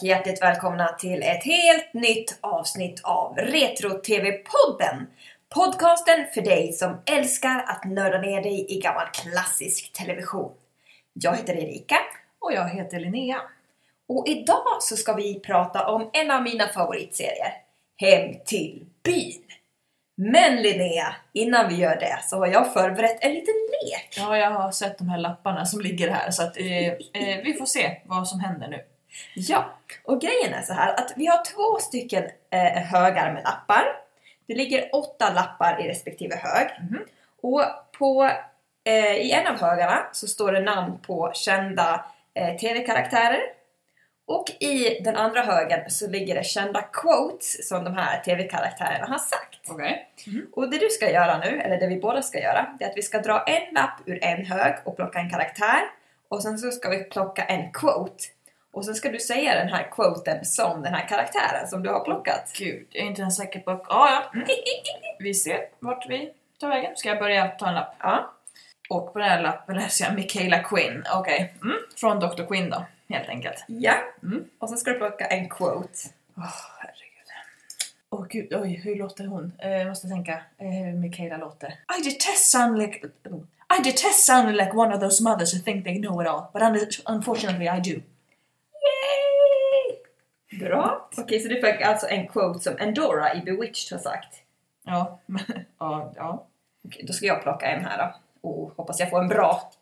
och hjärtligt välkomna till ett helt nytt avsnitt av Retro-TV-podden. Podcasten för dig som älskar att nörda ner dig i gammal klassisk television. Jag heter Erika Och jag heter Linnea. och idag så ska vi prata om en av mina favoritserier, Hem till byn. Men Linnea, innan vi gör det så har jag förberett en liten lek. Ja, jag har sett de här lapparna som ligger här så att eh, eh, vi får se vad som händer nu. Ja, och grejen är så här att vi har två stycken eh, högar med lappar. Det ligger åtta lappar i respektive hög. Mhm. Och på, eh, i en av högarna så står det namn på kända eh, TV-karaktärer. Och i den andra högen så ligger det kända quotes som de här TV-karaktärerna har sagt. Okej. Och det du ska göra nu, eller det vi båda ska göra, det är att vi ska dra en lapp ur en hög och plocka en karaktär. Och sen så ska vi plocka en quote. Och sen ska du säga den här quoten som den här karaktären som du har plockat. Gud, jag är inte ens säker på... Ja, ja. Vi ser vart vi tar vägen. Ska jag börja ta en lapp? Ja. Och på den här lappen läser jag Michaela Quinn. Okej. Mm. Från Dr. Quinn då, helt enkelt. Ja. Mm. Och sen ska du plocka en quote. Åh, herregud. Åh gud, oj, hur låter hon? Eh, jag måste tänka eh, hur Michaela låter. I detest sounding like... I detest sounding like one of those mothers who think they know it all, but un- unfortunately I do. Yay! Bra. Okej, så du fick alltså en quote som Endora i Bewitched har sagt. Ja, ja, ja. Okej, då ska jag plocka en här då. Och hoppas jag får en bra.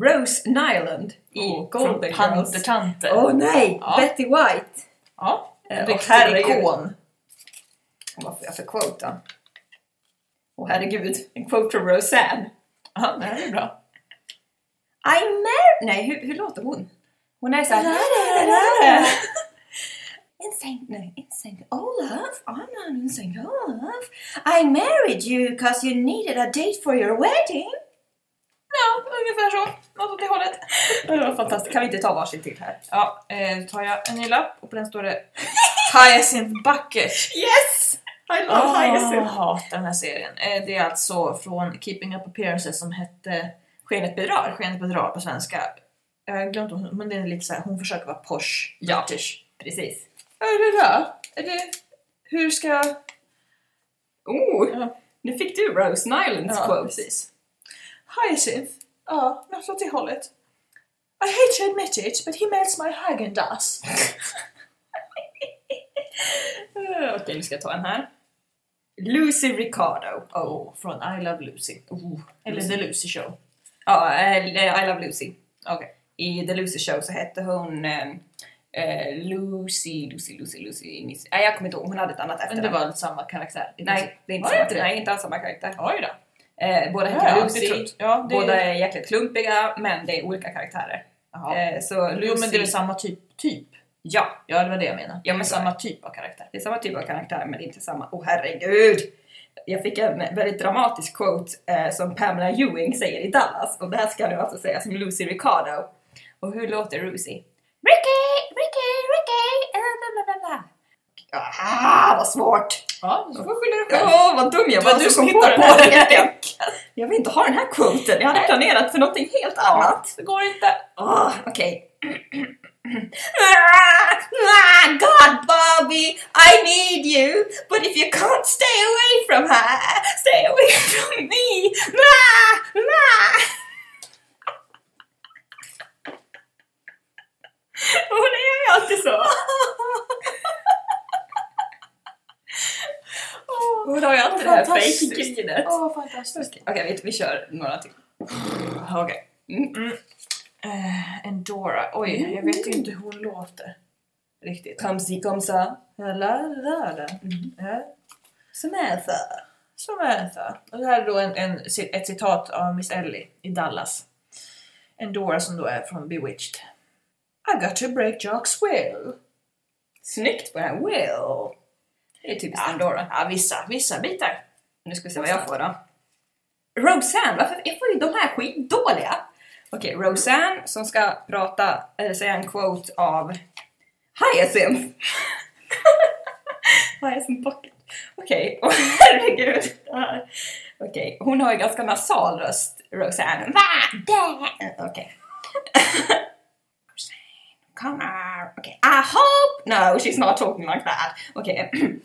Rose Nyland i Oh, Golden Girls. Åh nej! Ja. Betty White! Ja, Eh, en och riktig ikon. Vad får jag för quote då? Åh herregud, en quote från Roseanne. Ja, det här är bra. I mar... Nej, hur, hur låter hon? Hon är såhär... Insane, nej, insane Olaf, I'm not insane Olaf. I married you because you needed a date for your wedding. Ja, ungefär så. Något åt det hållet. Det var fantastiskt. Kan vi inte ta varsin till här? Ja, eh, då tar jag en ny lapp och på den står det Hyacinth Bucket. Yes! I love Ah, Hyacinth. Jag hatar den här serien. Eh, Det är alltså från Keeping Up Appearances som hette Skenet bedrar. Skenet bedrar på svenska. Jag vad hon, men det är lite så här, hon försöker vara posh. Ja. British. Precis. Är det där? Är det... Hur ska jag... Oh, Ja, nu fick du Rose Nylands ja quote. precis. Hyacinth. Ja, något åt det hållet. I hate to admit it, but he melts my Häagen-Dazs. Eh, Okej, nu ska jag ta en här. Lucy Ricardo. Oh, från I Love Lucy. Oh. Eller The Lucy Show. Ja, eh, I Love Lucy. Okej. I The Lucy Show så hette hon eh, eh, Lucy, Lucy, Lucy, Lucy, Miss... Nej, jag kommer inte ihåg. Hon hade ett annat Men efternamn. det var samma karaktär? Nej, det är inte samma. Nej, inte alls samma karaktär. Oj då. Eh, båda heter Ja, Lucy. Ja, det Båda är jäkligt klumpiga, men det är olika karaktärer. Eh, så Lucy... Jo men det är väl samma typ? typ. Ja, Ja det var det jag menade. Ja, men men samma typ av karaktär. det är samma typ av karaktär, men det är inte samma. Åh herregud! Jag fick en väldigt dramatisk quote eh, som Pamela Ewing säger i Dallas. Och det här ska nu alltså sägas som Lucy Ricardo. Och hur låter Lucy? Ricky, Ricky, Ricky! eh, Bla, bla, bla, bla. Ah, vad svårt! Ja, så får du skylla dig själv. Åh, vad dum jag var du som kom på den här leken. Jag vill inte ha den här quoten. Jag hade planerat för någonting helt annat. Det går inte. Ah, okej. Ah, God, Bobby, I need you, but if you can't stay away from her, stay away from me. Ah, ah. Hon är ju alltid så. Hon har ju alltid det här fejkgrinet. Åh, fantastiskt. Okej, vi, vi kör några till. Okej. Mm. Eh, Endora. Oj, jag vet ju inte hur hon låter. Riktigt. Come see, come sa. La, la, la, la. Ja. Samantha. Samantha. Och det här är då en, en, ett citat av Miss Ellie i Dallas. Endora som då är från Bewitched. I got to break Jocks will. Snyggt på den här Will. Det är typiskt Andorra. Ja, vissa, vissa bitar. Nu ska vi se vad jag får då. Roseanne, varför jag får ju de här skitdåliga? Okej, Roseanne som ska prata, eller säga en quote av Hyacinth. Hyacinth Pocket. Okej, åh herregud. det här. Okej, hon har ju ganska nasal röst, Roseanne. Va? Okej. Roseanne, come on. Okay, I hope. No, she's not talking like that. Okay.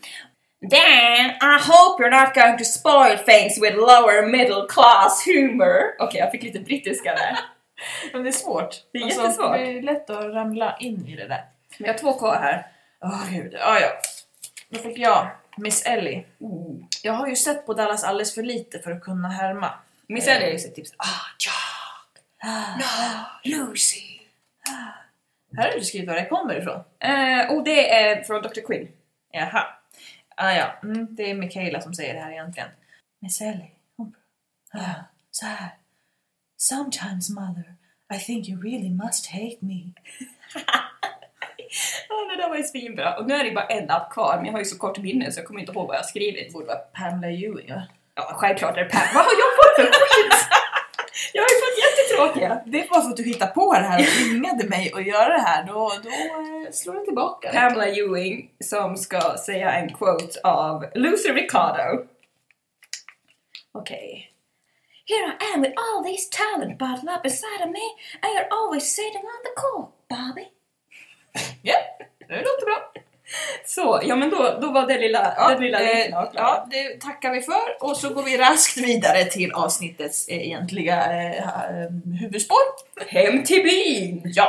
Dan, I hope you're not going to spoil things with lower middle class humor. Okej, jag fick lite brittiska där. Men det är svårt. Det är Alltså, jättesvårt. Det är lätt att ramla in i det där. Vi har två kvar här. Åh gud, ja ja. Då fick jag Miss Ellie. Ooh. Jag har ju sett på Dallas alldeles för lite för att kunna härma. Miss Ellie är ju så tips. Ah, Jack! No, Lucy! Här har du skrivit var det kommer ifrån. Eh, och det är från Dr. Quinn. Jaha. Ah, ja, mm, det är Michaela som säger det här egentligen. Miss Ellie, hon ja, så här. Sometimes mother, I think you really must hate me. Ja, det där var ju svinbra. Och nu är det bara en lapp kvar, men jag har ju så kort minne så jag kommer inte ihåg vad jag skrivit. Det borde vara Pamela Ewing va? Ja, självklart är det Pam. Vad har jag fått för skit? Jag har ju fått jättetråkiga. Det var för att du hittade på det här och tvingade mig att göra det här. Då, då eh, slår det tillbaka. Pamela Ewing som ska säga en quote av Lucy Ricardo. Okej. Here I am with all this talent bottled up inside of me and you're always sitting on the court, Bobby. Ja, det låter bra. Så, ja men då, då var det lilla, Ja, den lilla eh, avklarad. ja, det tackar vi för och så går vi raskt vidare till avsnittets egentliga eh, eh, huvudspår. Hem till byn! Ja!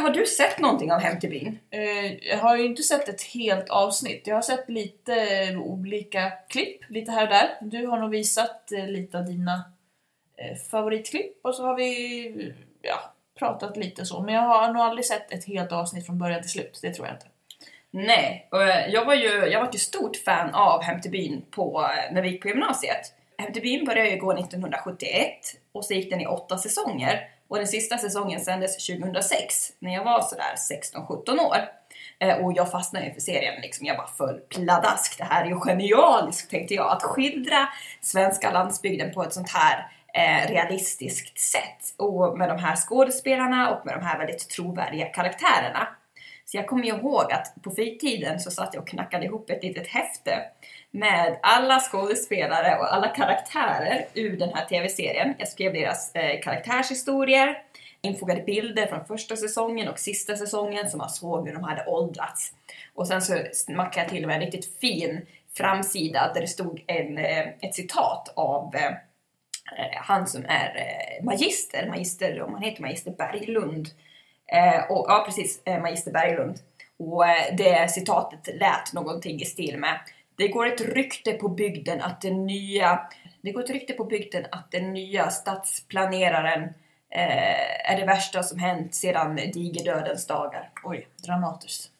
Har du sett någonting av Hem till byn? Eh, jag har ju inte sett ett helt avsnitt. Jag har sett lite olika klipp, lite här och där. Du har nog visat eh, lite av dina eh, favoritklipp och så har vi ja, pratat lite så. Men jag har nog aldrig sett ett helt avsnitt från början till slut. Det tror jag inte. Nej, och jag var ju jag var ett stort fan av Hem till byn på, när vi gick på gymnasiet. Hem till byn började ju gå 1971 och så gick den i åtta säsonger. Och den sista säsongen sändes 2006 när jag var sådär 16-17 år. Eh, och jag fastnade ju för serien, liksom. jag bara föll pladask. Det här är ju genialiskt tänkte jag, att skildra svenska landsbygden på ett sånt här eh, realistiskt sätt. Och med de här skådespelarna och med de här väldigt trovärdiga karaktärerna. Så jag kommer ju ihåg att på fritiden så satt jag och knackade ihop ett litet häfte med alla skådespelare och alla karaktärer ur den här TV-serien. Jag skrev deras eh, karaktärshistorier, infogade bilder från första säsongen och sista säsongen så man såg hur de hade åldrats. Och sen så smackade jag till med en riktigt fin framsida där det stod en, eh, ett citat av eh, eh, han som är eh, magister, magister, om han heter magister Berglund. Eh, och, ja, precis, eh, magister Berglund. Och eh, det citatet lät någonting i stil med det går ett rykte på bygden att den nya Det går ett rykte på bygden att den nya stadsplaneraren eh, är det värsta som hänt sedan digerdödens dagar. Oj, dramatiskt.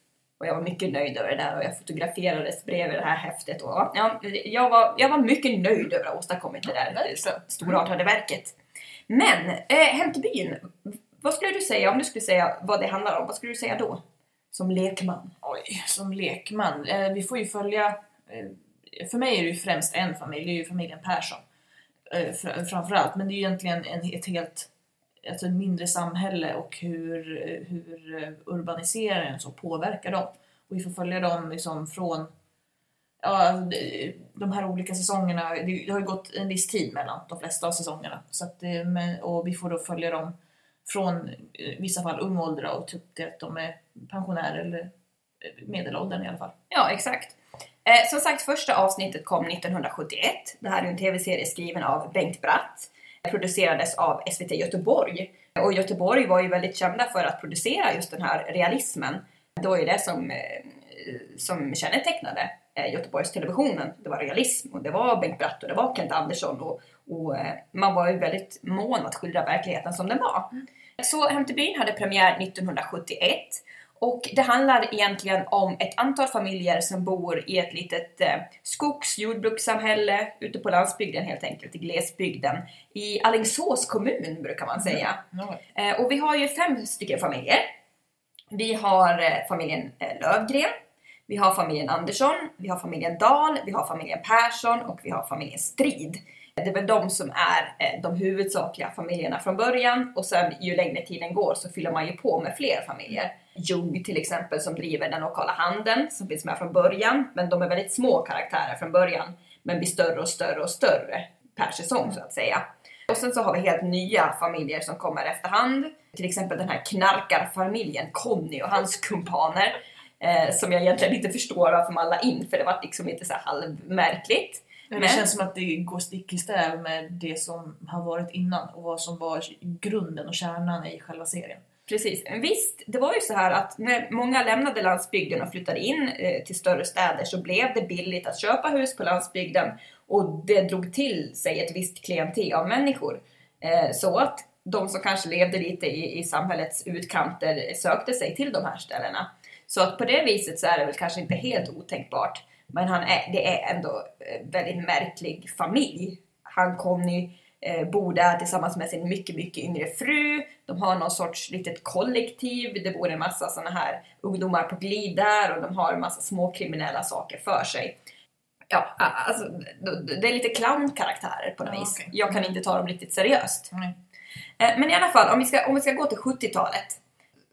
Och jag var mycket nöjd över det där och jag fotograferades bredvid det här häftet. Och, ja, jag, var, jag var mycket nöjd över att ha åstadkommit det där storartade verket. Men, eh, Hem till byn, vad skulle du säga om du skulle säga vad det handlar om? Vad skulle du säga då? Som lekman. Oj, som lekman. Eh, vi får ju följa... Eh, för mig är det ju främst en familj, det är ju familjen Persson. Eh, fr- framförallt, men det är ju egentligen en, ett helt alltså ett mindre samhälle och hur, eh, hur urbaniseringen så påverkar dem. Och vi får följa dem liksom från ja, de- här olika säsongerna. Det har ju gått en viss tid mellan de flesta av säsongerna. Så att, och vi får då följa dem från i vissa fall ung ålder och upp till att de är pensionärer eller medelåldern i alla fall. Ja, exakt. Eh, som sagt, första avsnittet kom 1971. Det här är en tv-serie skriven av Bengt Bratt. Producerades av SVT Göteborg. Och Göteborg var ju väldigt kända för att producera just den här realismen. Det var ju det som, eh, som kännetecknade eh, Göteborgs televisionen. Det var realism och det var Bengt Bratt och det var Kent Andersson och, och eh, man var ju väldigt mån att skildra verkligheten som den var. Så Hem till byn hade premiär 1971 och det handlar egentligen om ett antal familjer som bor i ett litet eh, skogs jordbrukssamhälle ute på landsbygden helt enkelt, i glesbygden. I Alingsås kommun brukar man säga. Eh, och vi har ju fem stycken familjer. Vi har eh, familjen eh, Lövgren, Vi har familjen Andersson, vi har familjen Dahl, vi har familjen Persson och vi har familjen Strid. Det är väl de som är eh, de huvudsakliga familjerna från början och sen ju längre tiden går så fyller man ju på med fler familjer. Jung till exempel som driver den lokala handeln som finns med från början, men de är väldigt små karaktärer från början men blir större och större och större per säsong så att säga. Och sen så har vi helt nya familjer som kommer efterhand. Till exempel den här knarkarfamiljen Conny och hans kumpaner. Eh, som jag egentligen inte förstår varför man la in för det var liksom lite så här halvmärkligt. Men det känns som att det går stick i stäv med det som har varit innan och vad som var grunden och kärnan i själva serien. Precis. Visst, det var ju så här att när många lämnade landsbygden och flyttade in eh, till större städer så blev det billigt att köpa hus på landsbygden och det drog till sig ett visst klientel av människor. Eh, så att de som kanske levde lite i, i samhällets utkanter sökte sig till de här ställena. Så att på det viset så är det väl kanske inte helt otänkbart. Men han är, det är ändå eh, väldigt märklig familj. Han Conny eh, bor där tillsammans med sin mycket, mycket yngre fru. De har någon sorts litet kollektiv. Det bor en massa såna här ungdomar på glid där och de har en massa småkriminella saker för sig. Ja, alltså det är lite clownkaraktärer på något Ja, vis. okej. Jag kan inte ta dem riktigt seriöst. Eh, Men i alla fall, om vi ska, om vi ska gå till 70-talet.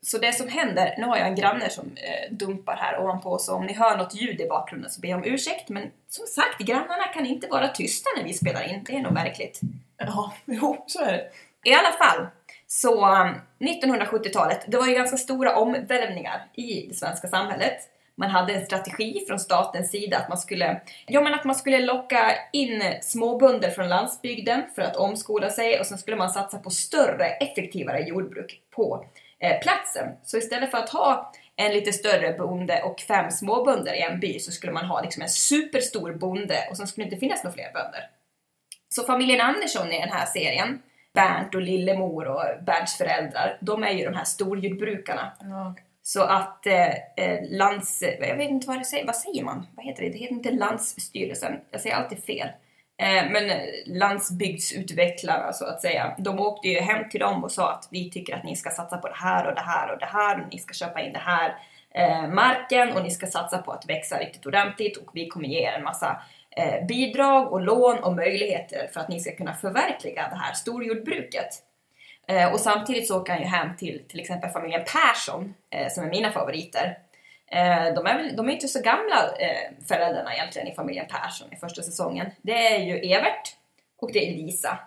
Så det som händer, nu har jag en granne som eh, dumpar här ovanpå, så om ni hör något ljud i bakgrunden så ber jag om ursäkt. Men som sagt, grannarna kan inte vara tysta när vi spelar in. Det är nog märkligt. Ja, jo, så är det. I alla fall, så um, 1970-talet, det var ju ganska stora omvälvningar i det svenska samhället. Man hade en strategi från statens sida att man skulle, ja, men att man skulle locka in småbönder från landsbygden för att omskola sig och sen skulle man satsa på större, effektivare jordbruk på platsen. Så istället för att ha en lite större bonde och fem småbönder i en by så skulle man ha liksom en superstor bonde och sen skulle det inte finnas några fler bönder. Så familjen Andersson i den här serien, Bernt och Lillemor och Bernts föräldrar, de är ju de här storjordbrukarna. Okej. Så att eh, eh, lands... Jag vet inte vad det säger. Vad säger man? Vad heter det? Det heter inte Landsstyrelsen. Jag säger alltid fel. Eh, men landsbygdsutvecklare, landsbygdsutvecklarna så att säga. De åkte ju hem till dem och sa att vi tycker att ni ska satsa på det här och det här och det här. Och ni ska köpa in det här eh, marken och ni ska satsa på att växa riktigt ordentligt och vi kommer ge er en massa eh, bidrag och lån och möjligheter för att ni ska kunna förverkliga det här storjordbruket. Eh, och samtidigt så åker han ju hem till till exempel familjen Persson, eh, som är mina favoriter. Eh, de, är väl, de är inte så gamla eh, föräldrarna egentligen i familjen Persson i första säsongen. Det är ju Evert och det är Lisa.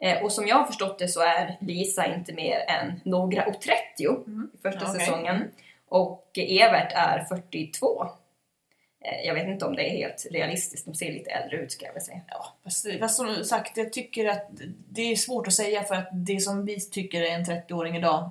Eh, och som jag har förstått det så är Lisa inte mer än några och 30 i första Okej. säsongen. Och Evert är 42. Eh, jag vet inte om det är helt realistiskt, de ser lite äldre ut ska jag väl säga. Ja, fast, fast som sagt, jag tycker att det är svårt att säga för att det som vi tycker är en 30-åring idag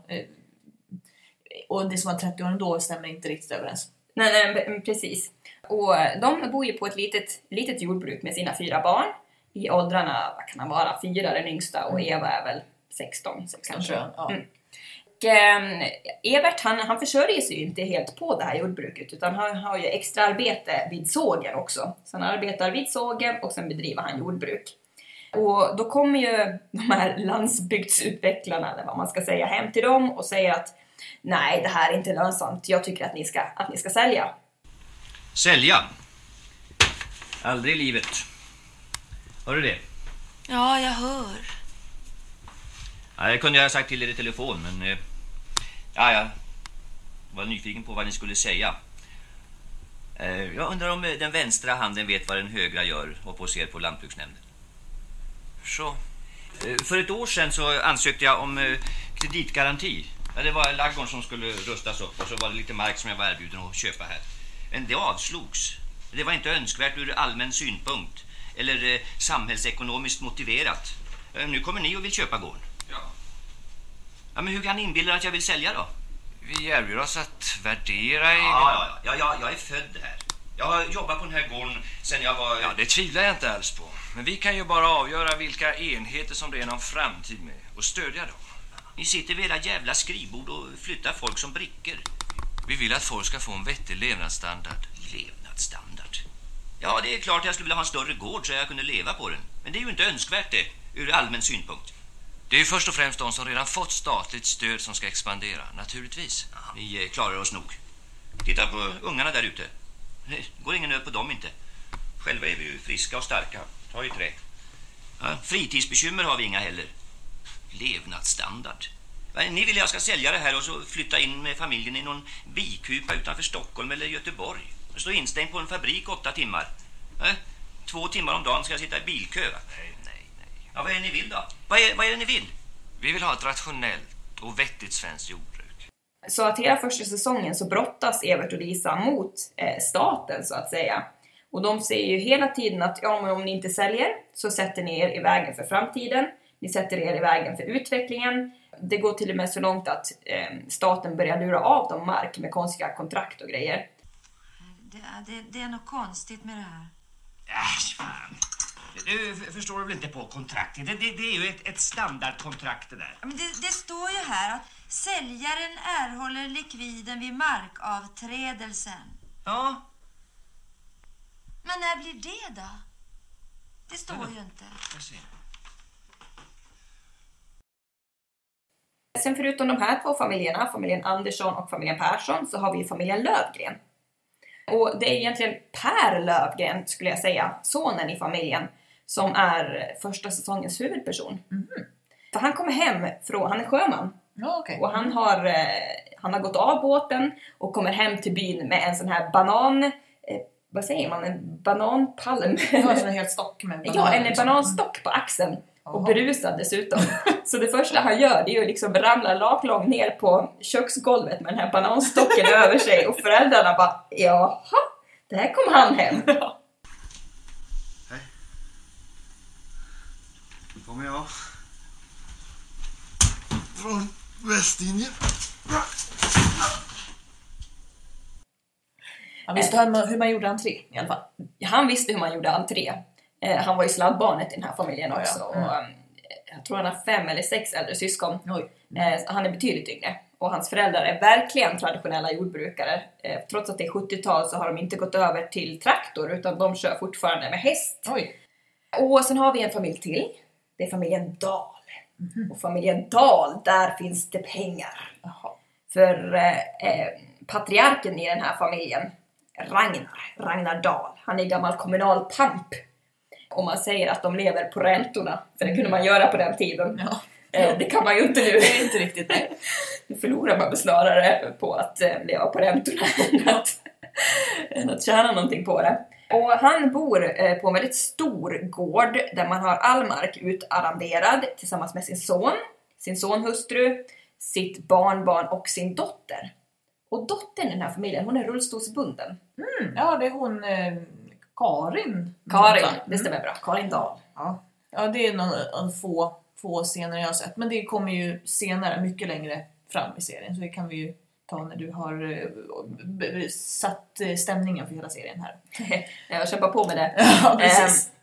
och det som var 30-åring då stämmer inte riktigt överens. Nej, nej, precis. Och de bor ju på ett litet, litet jordbruk med sina fyra barn i åldrarna, vad kan han vara, fyra den yngsta och Eva är väl 16, 16 Kanske. Ja. Mm. Och, ehm, Evert han, han försörjer sig ju inte helt på det här jordbruket utan han har ju extra arbete vid sågen också. Så han arbetar vid sågen och sen bedriver han jordbruk. Och då kommer ju de här landsbygdsutvecklarna, eller vad man ska säga, hem till dem och säger att nej, det här är inte lönsamt. Jag tycker att ni ska, att ni ska sälja. Sälja? Aldrig i livet. Hör du det? Ja, jag hör. Ja, det kunde jag ha sagt till er i telefon, men... Eh, ja, jag var nyfiken på vad ni skulle säga. Eh, jag undrar om eh, den vänstra handen vet vad den högra gör och på ser på lantbruksnämnden. Så. Eh, för ett år sedan så ansökte jag om eh, kreditgaranti. Ja, det var laggården som skulle rustas upp och så var det lite mark som jag var erbjuden att köpa här. Men det avslogs. Det var inte önskvärt ur allmän synpunkt eller eh, samhällsekonomiskt motiverat. Eh, nu kommer ni och vill köpa gården. Ja, Ja, men hur kan ni inbilla att jag vill sälja då? vi erbjuder oss att värdera. Ja, ja, ja, ja, jag är född här. Jag har jobbat på den här gården sedan jag var... Ja, det tvivlar jag inte alls på. Men vi kan ju bara avgöra vilka enheter som det är någon framtid med och stödja dem. Ni sitter vid era jävla skrivbord och flyttar folk som brickor. Vi vill att folk ska få en vettig levnadsstandard. Levnadsstandard. Ja, det är klart jag skulle vilja ha en större gård så jag kunde leva på den. Men det är ju inte önskvärt det, ur allmän synpunkt. Det är ju först och främst de som redan fått statligt stöd som ska expandera, naturligtvis. Ja, vi eh, klarar oss nog. Titta på ungarna där ute. Det går ingen nöd på dem inte. Själva är vi ju friska och starka. Ta i trä. Ja, fritidsbekymmer har vi inga heller. Levnadsstandard. Ni vill jag ska sälja det här och så flytta in med familjen i någon bikupa utanför Stockholm eller Göteborg. Och stå instängd på en fabrik åtta timmar. Ja, två timmar om dagen ska jag sitta i bilkö. va? Nej, nej, nej. Ja, vad är det ni vill då? Vad är, vad är det ni vill? Vi vill ha ett rationellt och vettigt svenskt jordbruk. Så att hela första säsongen så brottas Evert och Lisa mot eh, staten så att säga. Och de säger ju hela tiden att ja, men om ni inte säljer så sätter ni er i vägen för framtiden. Ni sätter er i vägen för utvecklingen. Det går till och med så långt att eh, staten börjar lura av dem mark med konstiga kontrakt och grejer. Det, det, det är något konstigt med det här. Äsch, fan. Du förstår väl inte på kontraktet? Det, det, det är ju ett, ett standardkontrakt det där. Ja, Men det, det står ju här att säljaren erhåller likviden vid markavträdelsen. Ja, Men när blir det då? Det står ju inte. jag ser. Sen förutom de här två familjerna, familjen Andersson och familjen Persson, så har vi familjen Lövgren. Och det är egentligen Per Lövgren, skulle jag säga, sonen i familjen, som är första säsongens huvudperson. För han kommer hem från, han är sjöman, Ja, okej. och han har, eh, han har gått av båten och kommer hem till byn med en sån här banan, eh, vad säger man, en bananpalm. Var en helt stock med Ja, bananer, en liksom. bananstock på axeln. Och berusad dessutom. Så det första han gör det är ju liksom ramla raklång ner på köksgolvet med den här bananstocken över sig och föräldrarna bara jaha, där kom han hem. kommer jag. Från Västindien. Han visste hur man, hur man gjorde entré i alla fall. Han visste hur man gjorde entré. Eh, han var ju sladdbarnet i den här familjen Ja, ja. också. Mm. Och, eh, jag tror han har fem eller sex äldre syskon. Så han är betydligt yngre. Och hans föräldrar är verkligen traditionella jordbrukare. Eh, trots att det är 70-tal så har de inte gått över till traktor utan de kör fortfarande med häst. Oj. Och sen har vi en familj till. Det är familjen Dahl. Mhm. Och familjen Dahl, där finns det pengar. Jaha. För eh, eh, patriarken i den här familjen, Ragnar, Ragnar Dahl, han är gammal kommunalpamp. Och man säger att de lever på räntorna, för det kunde man göra på den tiden. Ja. Eh, det kan man ju inte nu. Det är inte riktigt det. Nu förlorar man snarare på att eh, leva på räntorna än att, än att tjäna någonting på det. Och han bor eh, på en väldigt stor gård där man har all mark utarrenderad tillsammans med sin son, sin sonhustru, sitt barnbarn och sin dotter. Och dottern i den här familjen, hon är rullstolsbunden. Mm, ja, det är hon Karin. Karin, Mm. det stämmer bra. Karin Dahl. Ja. ja, det är någon, få, få scener jag har sett. Men det kommer ju senare, mycket längre fram i serien. Så det kan vi ju ta när du har eh, satt eh, stämningen för hela serien här. Jag kämpar på med det. Ja, precis. Ehm,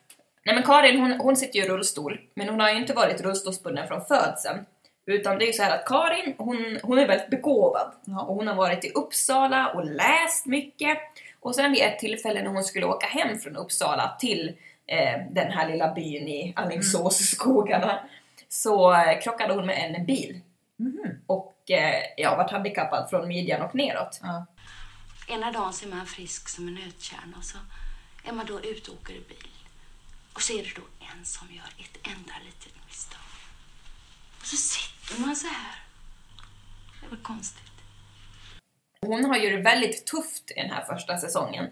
nej men Karin hon, hon sitter ju i rullstol, men hon har ju inte varit rullstolsbunden från födseln. Utan det är ju så här att Karin, hon, hon är väldigt begåvad. Ja. Och hon har varit i Uppsala och läst mycket. Och sen vid ett tillfälle när hon skulle åka hem från Uppsala till eh, den här lilla byn i Alingsåsskogarna så eh, krockade hon med en bil. Mhm. Och eh, ja, vart handikappad från midjan och neråt. Ja. Ena dagen så är man frisk som en nötkärna och så är man då ute och åker i bil. Och så är det då en som gör ett enda litet misstag. Och så sitter man så här. Det var konstigt. Hon har ju det väldigt tufft i den här första säsongen.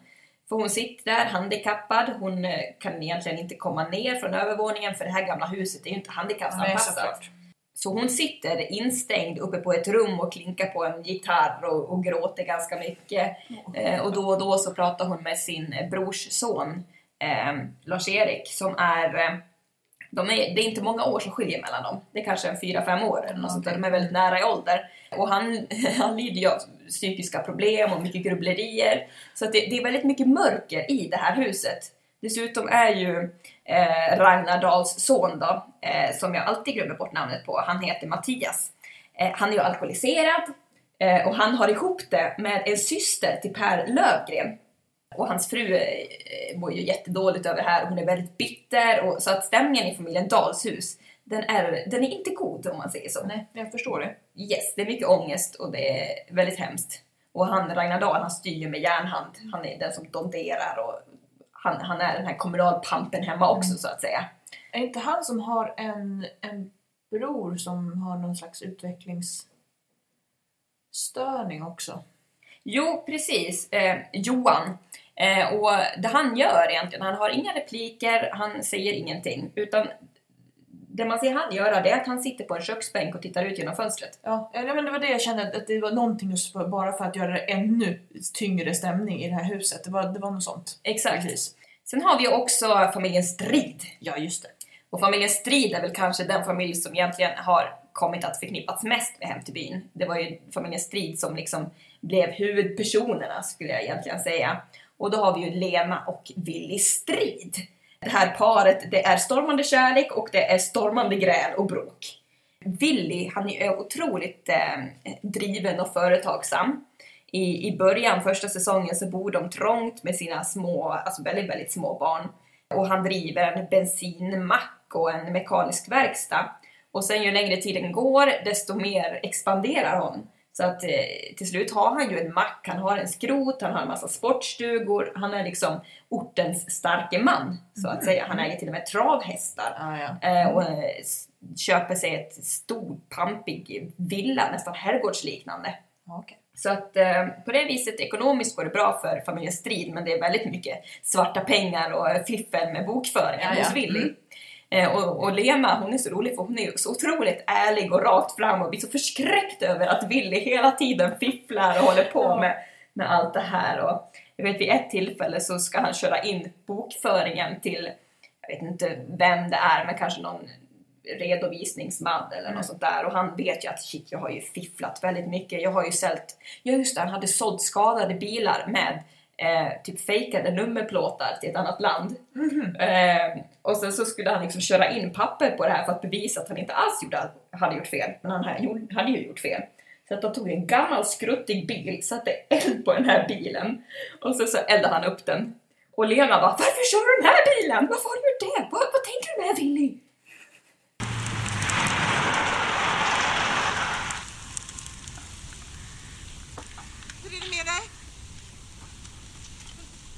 För hon sitter där handikappad, hon eh, kan egentligen inte komma ner från övervåningen för det här gamla huset är ju inte handikappsanpassat. såklart. Så hon sitter instängd uppe på ett rum och klinkar på en gitarr och, och gråter ganska mycket. Eh, och då och då så pratar hon med sin brors son eh, Lars-Erik som är eh, de är, det är inte många år som skiljer mellan dem. Det är kanske en fyra, fem år eller något sånt där. De är väldigt nära i ålder. Och han, han lider ju av psykiska problem och mycket grubblerier. Så att det, det är väldigt mycket mörker i det här huset. Dessutom är ju eh, Ragnar Dahls son då, eh, som jag alltid glömmer bort namnet på, han heter Mattias. Eh, han är ju alkoholiserad eh, och han har ihop det med en syster till Per Lövgren. Och hans fru eh, mår ju jättedåligt över det här och hon är väldigt bitter. Och, så att stämningen i familjen Dahls hus, den är, den är inte god om man säger så. Nej, jag förstår det. Yes, det är mycket ångest och det är väldigt hemskt. Och han, Ragnar Dahl, han styr ju med järnhand. Han är den som donderar och han, han är den här kommunalpampen hemma också så att säga. Är inte han som har en, en bror som har någon slags utvecklingsstörning också? Jo, precis. Eh, Johan. Eh, och det han gör egentligen, han har inga repliker, han säger ingenting. Utan det man ser han göra det är att han sitter på en köksbänk och tittar ut genom fönstret. Ja, ja, men det var det jag kände, att det var någonting bara för att göra det ännu tyngre stämning i det här huset. Det var, det var något sånt. Exakt. Precis. Sen har vi ju också familjen Strid. Ja, just det. Och familjen Strid är väl kanske den familj som egentligen har kommit att förknippats mest med Hem till byn. Det var ju familjen Strid som liksom blev huvudpersonerna skulle jag egentligen säga. Och då har vi ju Lena och Willy Strid. Det här paret, det är stormande kärlek och det är stormande gräl och bråk. Willy, han är otroligt eh, driven och företagsam. I, I början, första säsongen, så bor de trångt med sina små, alltså väldigt, väldigt små barn. Och han driver en bensinmack och en mekanisk verkstad. Och sen ju längre tiden går, desto mer expanderar hon. Så att eh, till slut har han ju en mack, han har en skrot, han har en massa sportstugor. Han är liksom ortens starke man, så att säga. Han äger till och med travhästar. Ah, ja. Eh, och eh, köper sig ett stort, pampig villa, nästan herrgårdsliknande. Ja, okej. Så att eh, på det viset ekonomiskt går det bra för familjen Strid, men det är väldigt mycket svarta pengar och fiffel med bokföringen Ja, hos Willy. Eh, och, och Lena, hon är så rolig för hon är så otroligt ärlig och rakt fram och blir så förskräckt över att Willy hela tiden fifflar och håller på med, med allt det här. Och jag vet vid ett tillfälle så ska han köra in bokföringen till, jag vet inte vem det är, men kanske någon redovisningsman eller något sånt där och han vet ju att shit, jag har ju fifflat väldigt mycket. Jag har ju sålt, ja just det, han hade sålt skadade bilar med eh, typ fejkade nummerplåtar till ett annat land. Eh, och sen så skulle han liksom köra in papper på det här för att bevisa att han inte alls gjorde, hade gjort fel. Men han hade ju gjort fel. Så att de tog en gammal skruttig bil, satte eld på den här bilen och sen så eldade han upp den. Och Lena bara Varför kör du den här bilen? Varför har du gjort det? Vad, vad tänker du med Willy? Hur är det med dig?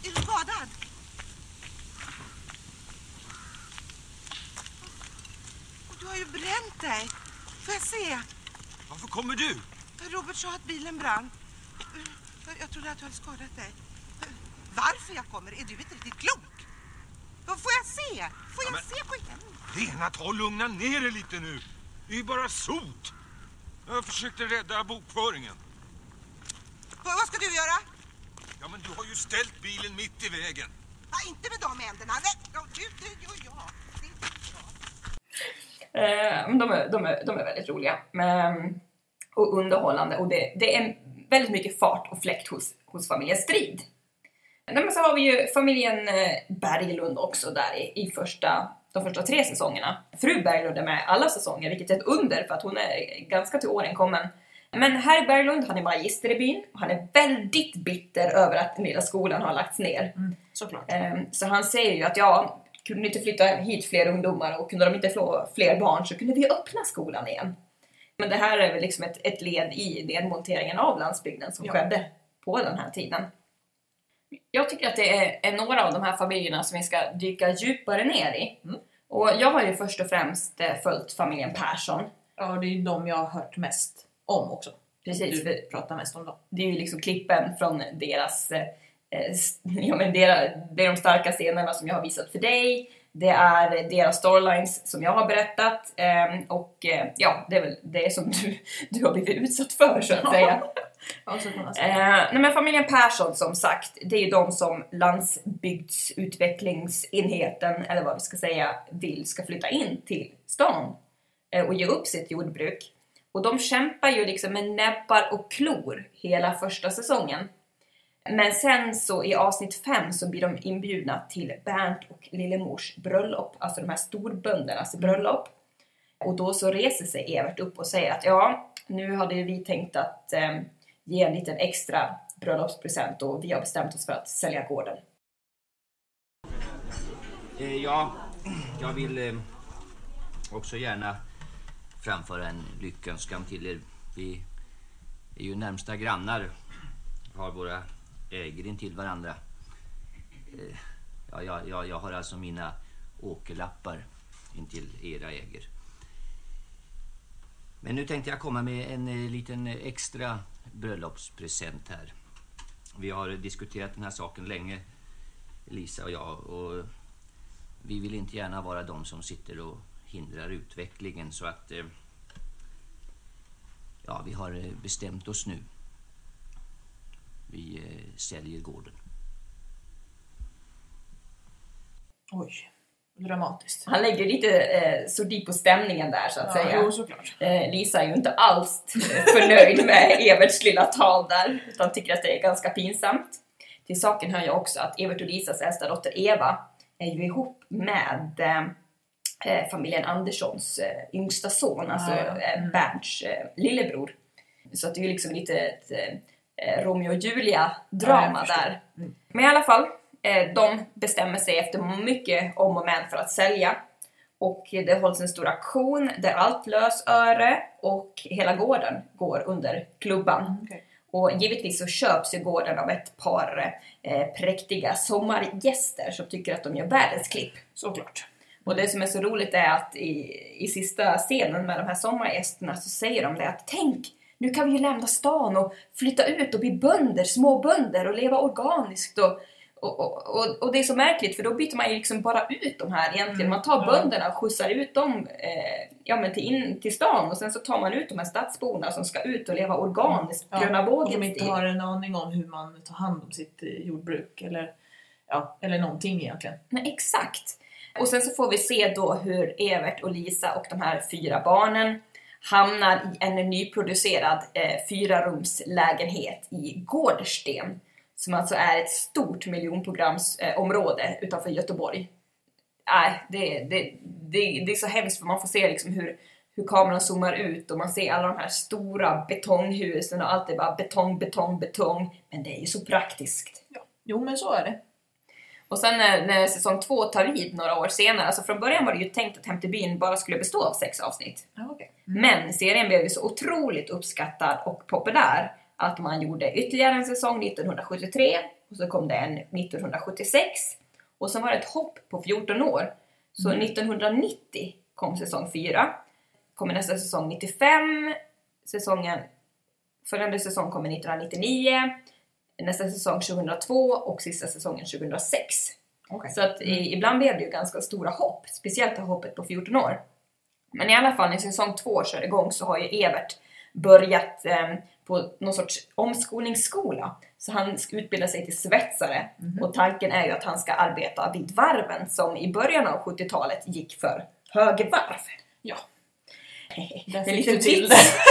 Är du skadad? Du har ju dig. Får jag se? Varför kommer du? Robert sa att bilen brann. Jag- trodde att du hade skadat dig. Varför jag kommer? Är du inte riktigt klok? Får jag se? Får jag men- se pojken? Lena, ta och lugna ner dig lite nu. Det är ju bara sot. Jag försökte rädda bokföringen. Vad vad ska du göra? Ja, men du har ju ställt bilen mitt i vägen. Ja, inte med de händerna. Nej, ja, du, det gör jag. Det är inte bra. Eh, de, är, de, är, de är väldigt roliga men, och underhållande och det, det är väldigt mycket fart och fläkt hos, hos familjen Strid. Men så har vi ju familjen eh, Berglund också där i, i första, de första tre säsongerna. Fru Berglund är med alla säsonger, vilket är ett under för att hon är ganska till åren kommen. Men herr Berglund, han är magister i byn och han är väldigt bitter över att den lilla skolan har lagts ner. Såklart. Ehm, Så han säger ju att ja, kunde inte flytta hit fler ungdomar och kunde de inte få fler barn så kunde vi öppna skolan igen. Men det här är väl liksom ett, ett led i nedmonteringen av landsbygden som Ja. skedde på den här tiden. Jag tycker att det är, är några av de här familjerna som vi ska dyka djupare ner i. Mm. Och jag har ju först och främst eh, följt familjen Persson. Ja, det är ju de jag har hört mest om också. Precis, Du pratar mest om dem. det är ju liksom klippen från deras, eh, ja men deras, det är de starka scenerna som jag har visat för dig. Det är deras storylines som jag har berättat eh, och eh, ja, det är väl det som du, du har blivit utsatt för så att säga. Eh, nej men familjen Persson som sagt, det är ju de som landsbygdsutvecklingsenheten, eller vad vi ska säga, vill ska flytta in till stan eh, och ge upp sitt jordbruk. Och de kämpar ju liksom med näbbar och klor hela första säsongen. Men sen så i avsnitt fem så blir de inbjudna till Bernt och Lillemors bröllop, alltså de här storböndernas bröllop. Och då så reser sig Evert upp och säger att ja, nu hade vi tänkt att eh, ge en liten extra bröllopspresent och vi har bestämt oss för att sälja gården. Eh, ja, jag vill eh, också gärna framföra en lyckönskan till er. Vi är ju närmsta grannar har våra ägor intill varandra. Eh, ja, jag, jag, jag har alltså mina åkerlappar intill era ägor. Men nu tänkte jag komma med en eh, liten extra bröllopspresent här. Vi har diskuterat den här saken länge, Lisa och jag. Och vi vill inte gärna vara de som sitter och hindrar utvecklingen så att... Eh, ja, vi har bestämt oss nu. Vi eh, säljer gården. Oj, dramatiskt. Han lägger lite eh, sordin på stämningen där så att Ja, säga. jo, såklart. Eh, Lisa är ju inte alls förnöjd med Everts lilla tal där, utan tycker att det är ganska pinsamt. Till saken hör ju också att Evert och Lisas äldsta dotter Eva är ju ihop med eh, eh, familjen Anderssons eh, yngsta son, alltså Ah, ja. eh, Bernts eh, lillebror. Så att det är ju liksom lite ett eh, Romeo och Ja, Julia-drama förstår. där. Men i alla fall, eh, de bestämmer sig efter mycket om och men för att sälja. Och det hålls en stor auktion där allt lösöre och hela gården går under klubban. okej. Och givetvis så köps ju gården av ett par eh, präktiga sommargäster som tycker att de gör världens klipp. Såklart. Och det som är så roligt är att i, i sista scenen med de här sommargästerna så säger de det att tänk, nu kan vi ju lämna stan och flytta ut och bli bönder, små bönder och leva organiskt och, och, och, och, och det är så märkligt för då byter man ju liksom bara ut de här egentligen. Man tar bönderna och skjutsar ut dem eh, ja, men till, in, till stan och sen så tar man ut de här stadsborna som ska ut och leva organiskt, Ja, gröna och de vågens inte har en aning om hur man tar hand om sitt eh, jordbruk eller, ja, eller någonting egentligen. Nej, exakt. Och sen så får vi se då hur Evert och Lisa och de här fyra barnen hamnar i en nyproducerad eh, fyrarumslägenhet i Gårdsten. Som alltså är ett stort miljonprogramsområde eh, utanför Göteborg. Nej, det, det, det, det är så hemskt för man får se liksom hur, hur kameran zoomar ut och man ser alla de här stora betonghusen och allt är bara betong, betong, betong. Men det är ju så praktiskt. Jo, men så är det. Och sen när, när säsong två tar vid några år senare, alltså från början var det ju tänkt att Hem till byn bara skulle bestå av sex avsnitt. Ja, okej. Men serien blev ju så otroligt uppskattad och populär att man gjorde ytterligare en säsong 1973 och så kom det en 1976 och sen var det ett hopp på 14 år. Så 1990 kom säsong 4, kommer nästa säsong 95, säsongen, följande säsong kommer 1999, nästa säsong 2002 och sista säsongen 2006. Okej. Så att i, ibland blev det ju ganska stora hopp, speciellt det hoppet på 14 år. Men i alla fall när säsong 2 kör igång så har ju Evert börjat eh, på någon sorts omskolningsskola. Så han ska utbilda sig till svetsare och tanken är ju att han ska arbeta vid varven som i början av 70-talet gick för högvarv. Ja. det är lite till tips.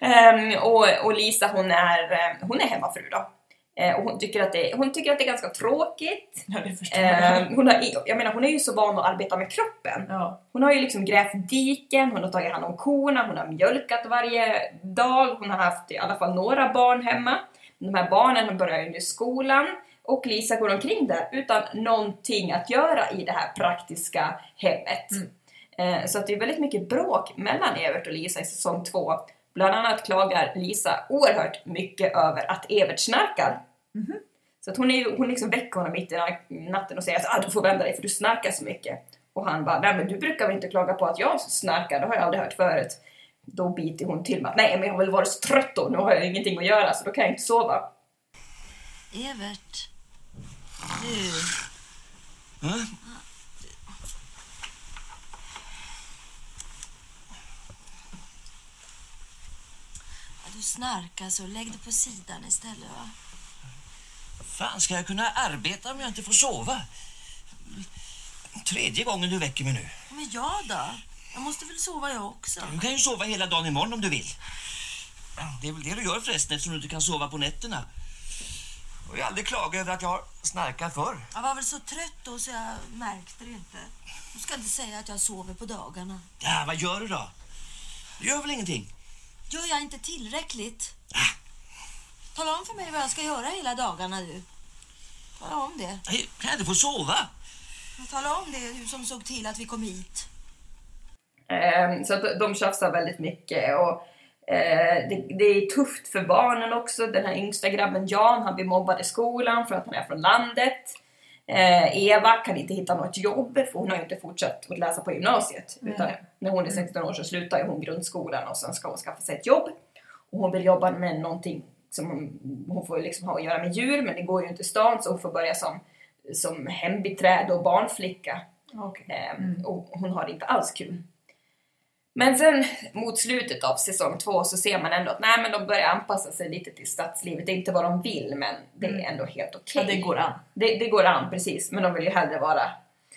Ehm, och, och Lisa hon är, eh, hon är hemmafru då. Eh, och hon tycker, att det, hon tycker att det är ganska tråkigt. Ja, det förstår jag. Ehm, hon, har, jag menar, hon är ju så van att arbeta med kroppen. Ja. Hon har ju liksom grävt diken, hon har tagit hand om korna, hon har mjölkat varje dag, hon har haft i alla fall några barn hemma. De här barnen börjar ju nu skolan och Lisa går omkring där utan någonting att göra i det här praktiska hemmet. Eh, Så att det är väldigt mycket bråk mellan Evert och Lisa i säsong två. Bland annat klagar Lisa oerhört mycket över att Evert snarkar. Så att hon, är, hon liksom väcker honom mitt i natten och säger att ah, du får vända dig för du snarkar så mycket. Och han bara, nej men du brukar väl inte klaga på att jag snarkar, det har jag aldrig hört förut. Då biter hon till med att nej men jag har väl varit så trött då, nu har jag ingenting att göra så då kan jag inte sova. Evert. Du. Ja, Du snarkar så lägg det på sidan istället va? Fan, ska jag kunna arbeta om jag inte får sova? Tredje gången du väcker mig nu. Men jag då? Jag måste väl sova jag också? Du kan ju sova hela dagen imorgon om du vill. Det är väl det du gör förresten eftersom du inte kan sova på nätterna. Och jag aldrig klagat över att jag har snarkat förr. Jag var väl så trött då så jag märkte det inte. Du ska inte säga att jag sover på dagarna. Ja, vad gör du då? Du gör väl ingenting? Gör jag inte tillräckligt? Tala om för mig vad jag ska göra hela dagarna du. Tala om det. Kan jag inte få sova? Tala om det, du som såg till att vi kom hit. Ehm, Så att de tjafsar väldigt mycket och Eh, det, det är tufft för barnen också. Den här yngsta grabben Jan, han blir mobbad i skolan för att han är från landet. Eh, Eva kan inte hitta något jobb för hon har ju inte fortsatt att läsa på gymnasiet. Nej. Utan när hon är 16 år så slutar hon grundskolan och sen ska hon skaffa sig ett jobb. Och hon vill jobba med någonting som hon, får liksom ha att göra med djur men det går ju inte i stan så hon får börja som, som hembiträde och barnflicka. Okej. Ehm, Och hon har det inte alls kul. Men sen mot slutet av säsong två så ser man ändå att nej, men de börjar anpassa sig lite till stadslivet. Det är inte vad de vill men det är ändå helt okej. Ja, det går an. Det, det går an precis, men de vill ju hellre vara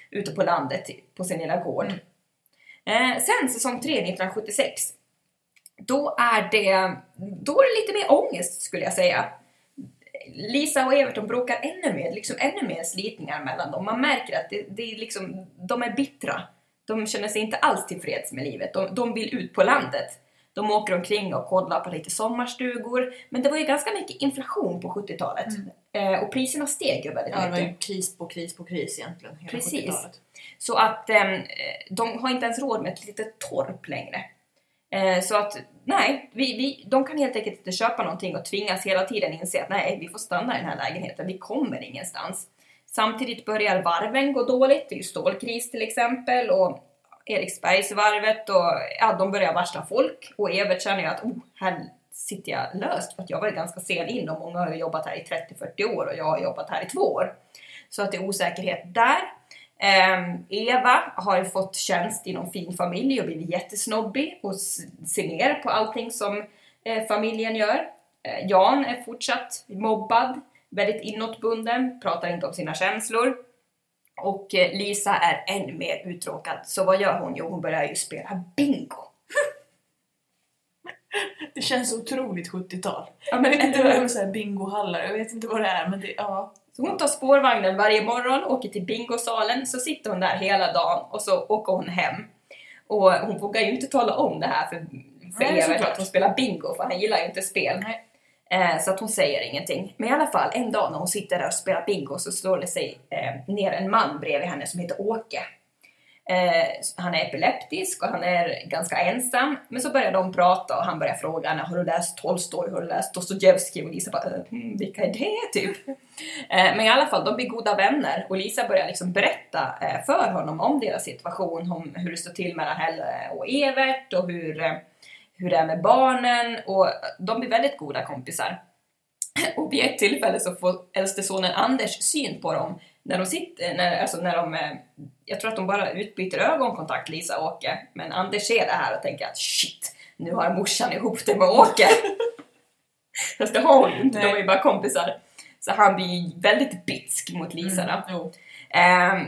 ute på landet på sin lilla gård. Eh, sen säsong 3, 1976, då är det, då är det lite mer ångest skulle jag säga. Lisa och Evert de bråkar ännu mer, liksom ännu mer slitningar mellan dem. Man märker att det, det är liksom, de är bittra. De känner sig inte alls tillfreds med livet. De, de vill ut på landet. De åker omkring och kollar på lite sommarstugor. Men det var ju ganska mycket inflation på 70-talet. Eh, och priserna steg ju väldigt Ja, det var mycket. ju kris på kris på kris egentligen. Hela Precis. 70-talet. Så att ehm, de har inte ens råd med ett litet torp längre. Eh, så att nej, vi, vi, de kan helt enkelt inte köpa någonting och tvingas hela tiden inse att nej, vi får stanna i den här lägenheten, vi kommer ingenstans. Samtidigt börjar varven gå dåligt, det är ju stålkris till exempel och Eriksbergsvarvet och ja, de börjar varsla folk och Evert känner ju att oh, här sitter jag löst för att jag var ju ganska sen in och många har ju jobbat här i 30-40 år och jag har jobbat här i två år. Så att det är osäkerhet där. Ehm, Eva har fått tjänst i någon fin familj och blivit jättesnobbig och ser ner på allting som eh, familjen gör. Eh, Jan är fortsatt mobbad, väldigt inåtbunden, pratar inte om sina känslor. Och eh, Lisa är än mer uttråkad. Så vad gör hon? Jo, hon börjar ju spela bingo. Det känns otroligt 70-tal. Ja, men inte vad hur? det är, bingohallar, jag vet inte vad det är men det, ja. Så hon tar spårvagnen varje morgon, åker till bingosalen, så sitter hon där hela dagen och så åker hon hem. Och hon vågar ju inte tala om det här för, för såklart. att hon spelar bingo, för han gillar ju inte spel. Eh, så att hon säger ingenting. Men i alla fall, en dag när hon sitter där och spelar bingo så slår det sig eh, ner en man bredvid henne som heter Åke. Eh, han är epileptisk och han är ganska ensam. Men så börjar de prata och han börjar fråga henne, har du läst Tolstoj, har du läst Dostojevskij? Och Lisa bara, "Eh, hmm, vilka är det typ? Eh, men i alla fall, de blir goda vänner och Lisa börjar liksom berätta eh, för honom om deras situation, om hur det står till mellan henne och Evert och hur, eh, hur det är med barnen och de blir väldigt goda kompisar. Och vid ett tillfälle så får äldste sonen Anders syn på dem när de sitter, när, alltså när de, eh, jag tror att de bara utbyter ögonkontakt, Lisa och Åke. Men Anders ser det här och tänker att shit, nu har morsan ihop det med Åke. Fast det har hon ju inte, de är ju bara kompisar. Så han blir väldigt bitsk mot Lisa då. Jo. Ehm,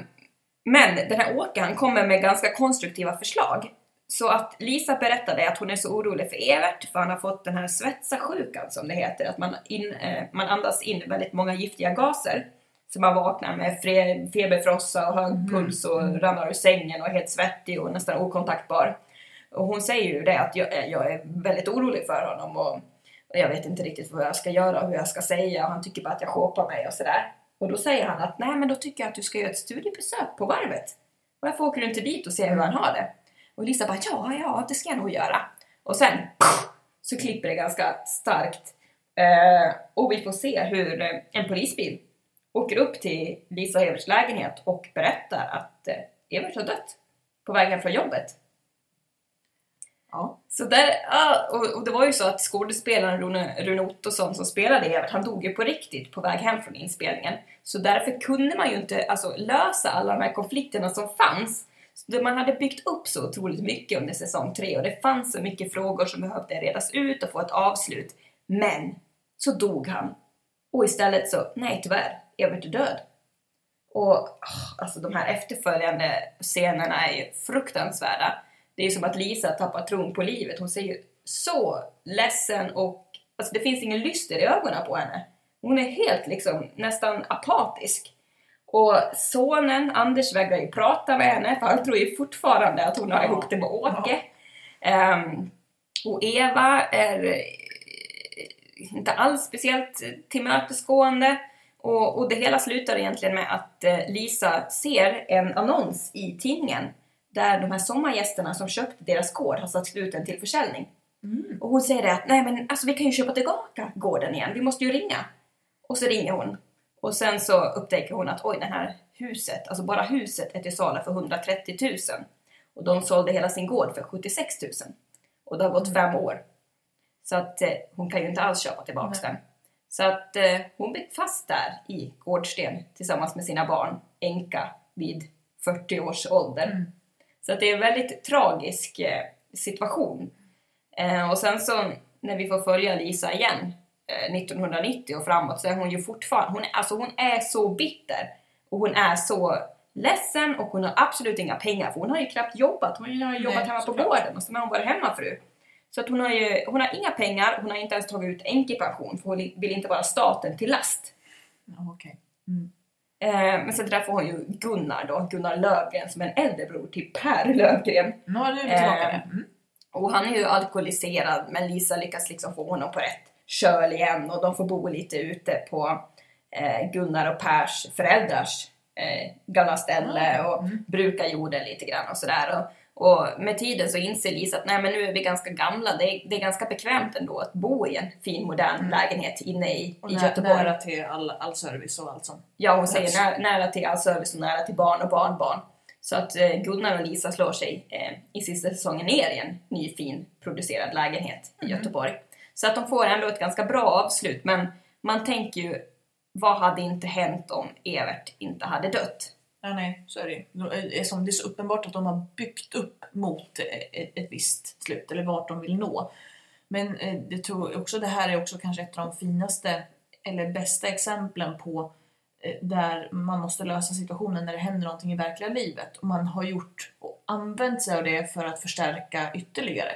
men den här Åke han kommer med ganska konstruktiva förslag. Så att Lisa berättade att hon är så orolig för Evert för han har fått den här svetsasjukan som det heter. Att man, in, eh, man andas in väldigt många giftiga gaser. Så man vaknar med feberfrossa och hög puls och ramlar ur sängen och är helt svettig och nästan okontaktbar. Och hon säger ju det att jag, är- jag är väldigt orolig för honom och, och jag vet inte riktigt vad jag ska göra och hur jag ska säga och han tycker bara att jag shoppar mig och sådär. Och då säger han att nej men då tycker jag att du ska göra ett studiebesök på varvet. Varför åker du inte dit och ser hur han har det? Och Lisa bara ja, ja, det ska jag nog göra. Och sen så klipper det ganska starkt. Eh, och vi får se hur eh, en polisbil åker upp till Lisa och Everts lägenhet och berättar att eh, Evert har dött på vägen från jobbet. Ja. Så där, ja, och, och det var ju så att skådespelaren Rune, Rune Ottosson som spelade Evert, han dog ju på riktigt på väg hem från inspelningen. Så därför kunde man ju inte alltså, lösa alla de här konflikterna som fanns. Så Man hade byggt upp så otroligt mycket under säsong tre och det fanns så mycket frågor som behövde redas ut och få ett avslut. Men så dog han. Och istället så, nej tyvärr, Evert är död. Och åh, alltså de här efterföljande scenerna är ju fruktansvärda. Det är ju som att Lisa tappar tron på livet. Hon ser ju så ledsen och alltså det finns ingen lyster i ögonen på henne. Hon är helt liksom nästan apatisk. Och sonen Anders vägrar ju prata med henne för han tror ju fortfarande att hon har ihop det med Åke. Ehm, och Eva är eh, inte alls speciellt tillmötesgående. Och, och det hela slutar egentligen med att eh, Lisa ser en annons i tidningen där de här sommargästerna som köpte deras gård har satt ut den till försäljning. Och hon säger det att nej men alltså vi kan ju köpa tillbaka gården igen, vi måste ju ringa. Och så ringer hon. Och sen så upptäcker hon att oj, det här huset, alltså bara huset är till salu för 130 000. Och de sålde hela sin gård för 76 000. Och det har gått fem år. Så att eh, hon kan ju inte alls köpa tillbaks den. Så att eh, hon blev fast där i Gårdsten tillsammans med sina barn, änka vid 40 års ålder. Så att det är en väldigt tragisk eh, situation. Eh, och sen så när vi får följa Lisa igen eh, 1990 och framåt så är hon ju fortfarande, hon, är- alltså hon är så bitter och hon är så ledsen och hon har absolut inga pengar för hon har ju knappt jobbat, hon har ju jobbat Nej, hemma på gården och så har hon varit hemmafru. Så att hon har ju, hon har inga pengar, hon har inte ens tagit ut änkepension för hon vill inte vara staten till last. Ja, okej. Eh, men sen träffar hon ju Gunnar då, Gunnar Lövgren som är en äldre bror till Per Lövgren. Nu är du tillbaka Eh, där. Mm. Och han är ju alkoholiserad men Lisa lyckas liksom få honom på rätt köl igen och de får bo lite ute på eh, Gunnar och Pers föräldrars eh, gamla ställe och bruka jorden lite grann och sådär. Och, och med tiden så inser Lisa att nej men nu är vi ganska gamla, det är, det är ganska bekvämt ändå att bo i en fin modern lägenhet inne i, Och i nä- Göteborg. nära till all, all service och allt sånt. Ja, hon säger nära, nära till all service och nära till barn och barnbarn. Så att eh, Gunnar och Lisa slår sig eh, i sista säsongen ner i en ny fin producerad lägenhet i Göteborg. Så att de får ändå ett ganska bra avslut, men man tänker ju vad hade inte hänt om Evert inte hade dött? Ja, nej, så är det ju. Eh, det är, som, det är så uppenbart att de har byggt upp mot eh, ett, visst slut, eller vart de vill nå. Men eh, det tror också, det här är också kanske ett av de finaste eller bästa exemplen på där man måste lösa situationen när det händer någonting i verkliga livet. Och man har gjort och använt sig av det för att förstärka ytterligare.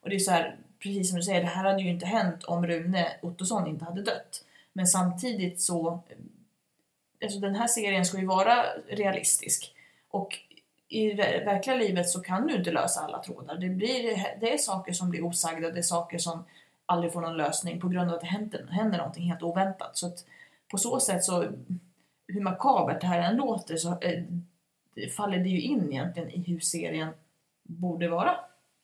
Och det är så här, precis som du säger, det här hade ju inte hänt om Rune Ottosson inte hade dött. Men samtidigt så alltså den här serien ska ju vara realistisk. Och i verkliga livet så kan du inte lösa alla trådar. Det, blir, det är saker som blir osagda, det är saker som aldrig får någon lösning på grund av att det händer, händer någonting helt oväntat. Så att på så sätt så, hur makabert det här än låter, så eh, det faller det ju in egentligen i hur serien borde vara.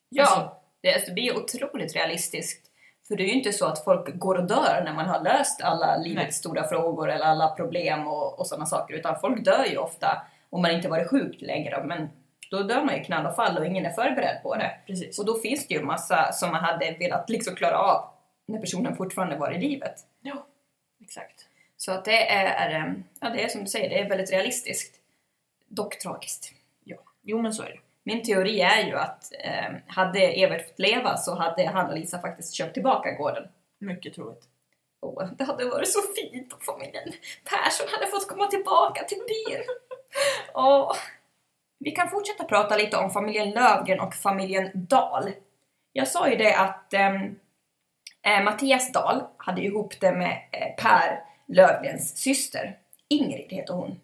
Ja, Alltså- det, alltså, det otroligt realistiskt. För det är ju inte så att folk går och dör när man har löst alla livets Nej. stora frågor eller alla problem och, och sådana saker. Utan folk dör ju ofta om man inte varit sjuk längre. Men då dör man ju knall och fall och ingen är förberedd på det. Precis. Och då finns det ju massa som man hade velat liksom klara av när personen fortfarande var i livet. Ja, exakt. Så att det är, ja det är som du säger, det är väldigt realistiskt. Dock tragiskt. Ja, jo men så är det. Min teori är ju att eh, hade Evert fått leva så hade han och Lisa faktiskt köpt tillbaka gården. Mycket troligt. Åh, det hade varit så fint om familjen Persson hade fått komma tillbaka till byn. Åh. Vi kan fortsätta prata lite om familjen Lövgren och familjen Dahl. Jag sa ju det att ehm, eh, Mattias Dahl hade ihop det med eh, Per Lövgrens syster. Ingrid heter hon.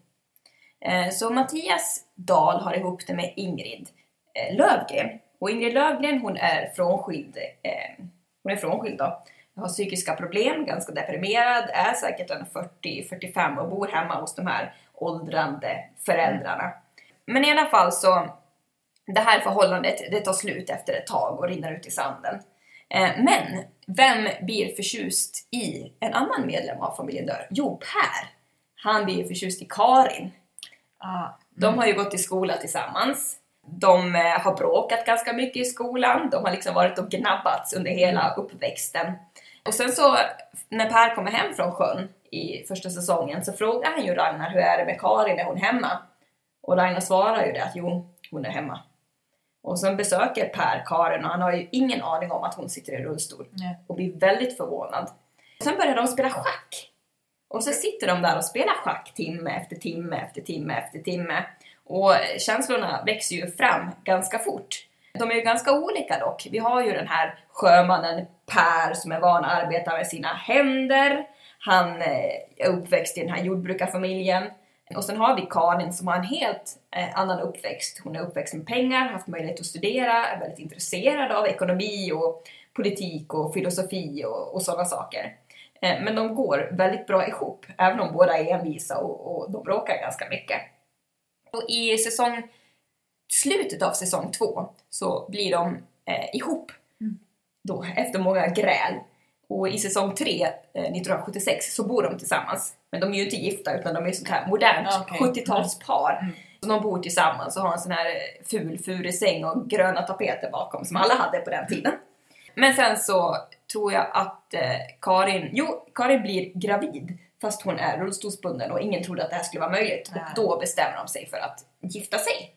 Eh, så Mattias Dahl har ihop det med Ingrid eh, Lövgren. Och Ingrid Lövgren hon är frånskild. Eh, hon är frånskild då. Har psykiska problem, ganska deprimerad, är säkert en 40-45 och bor hemma hos de här åldrande föräldrarna. Men i alla fall så, det här förhållandet det tar slut efter ett tag och rinner ut i sanden. Men vem blir förtjust i en annan medlem av familjen Dörr? Jo, Per. Han blir förtjust i Karin. Ah, De har ju gått i skola tillsammans. De eh, har bråkat ganska mycket i skolan. De har liksom varit och gnabbats under hela uppväxten. Och sen så när Per kommer hem från sjön i första säsongen så frågar han ju Ragnar hur är det med Karin, är hon hemma? Och Ragnar svarar ju det att jo, hon är hemma. Och sen besöker Per Karin och han har ju ingen aning om att hon sitter i rullstol nej. och blir väldigt förvånad. Sen börjar de spela schack. Och så sitter de där och spelar schack timme efter timme efter timme efter timme. Och känslorna växer ju fram ganska fort. De är ju ganska olika dock. Vi har ju den här sjömannen Per som är van att arbeta med sina händer. Han eh, är uppväxt i den här jordbrukarfamiljen. Och sen har vi Karin som har en helt eh, annan uppväxt. Hon är uppväxt med pengar, haft möjlighet att studera, är väldigt intresserad av ekonomi och politik och filosofi och, och sådana saker. Eh, men de går väldigt bra ihop, även om båda är envisa och, och de bråkar ganska mycket. Och i säsong, slutet av säsong två så blir de eh, ihop. då, efter många gräl. Och i säsong 3, eh, 1976, så bor de tillsammans. Men de är ju inte gifta utan de är sånt här modernt Ja, okej. 70-talspar. Så de bor tillsammans och har en sån här ful furig säng och gröna tapeter bakom som alla hade på den tiden. Men sen så tror jag att eh, Karin, jo, Karin blir gravid fast hon är rullstolsbunden och ingen trodde att det här skulle vara möjligt. Nej. Och då bestämmer de sig för att gifta sig.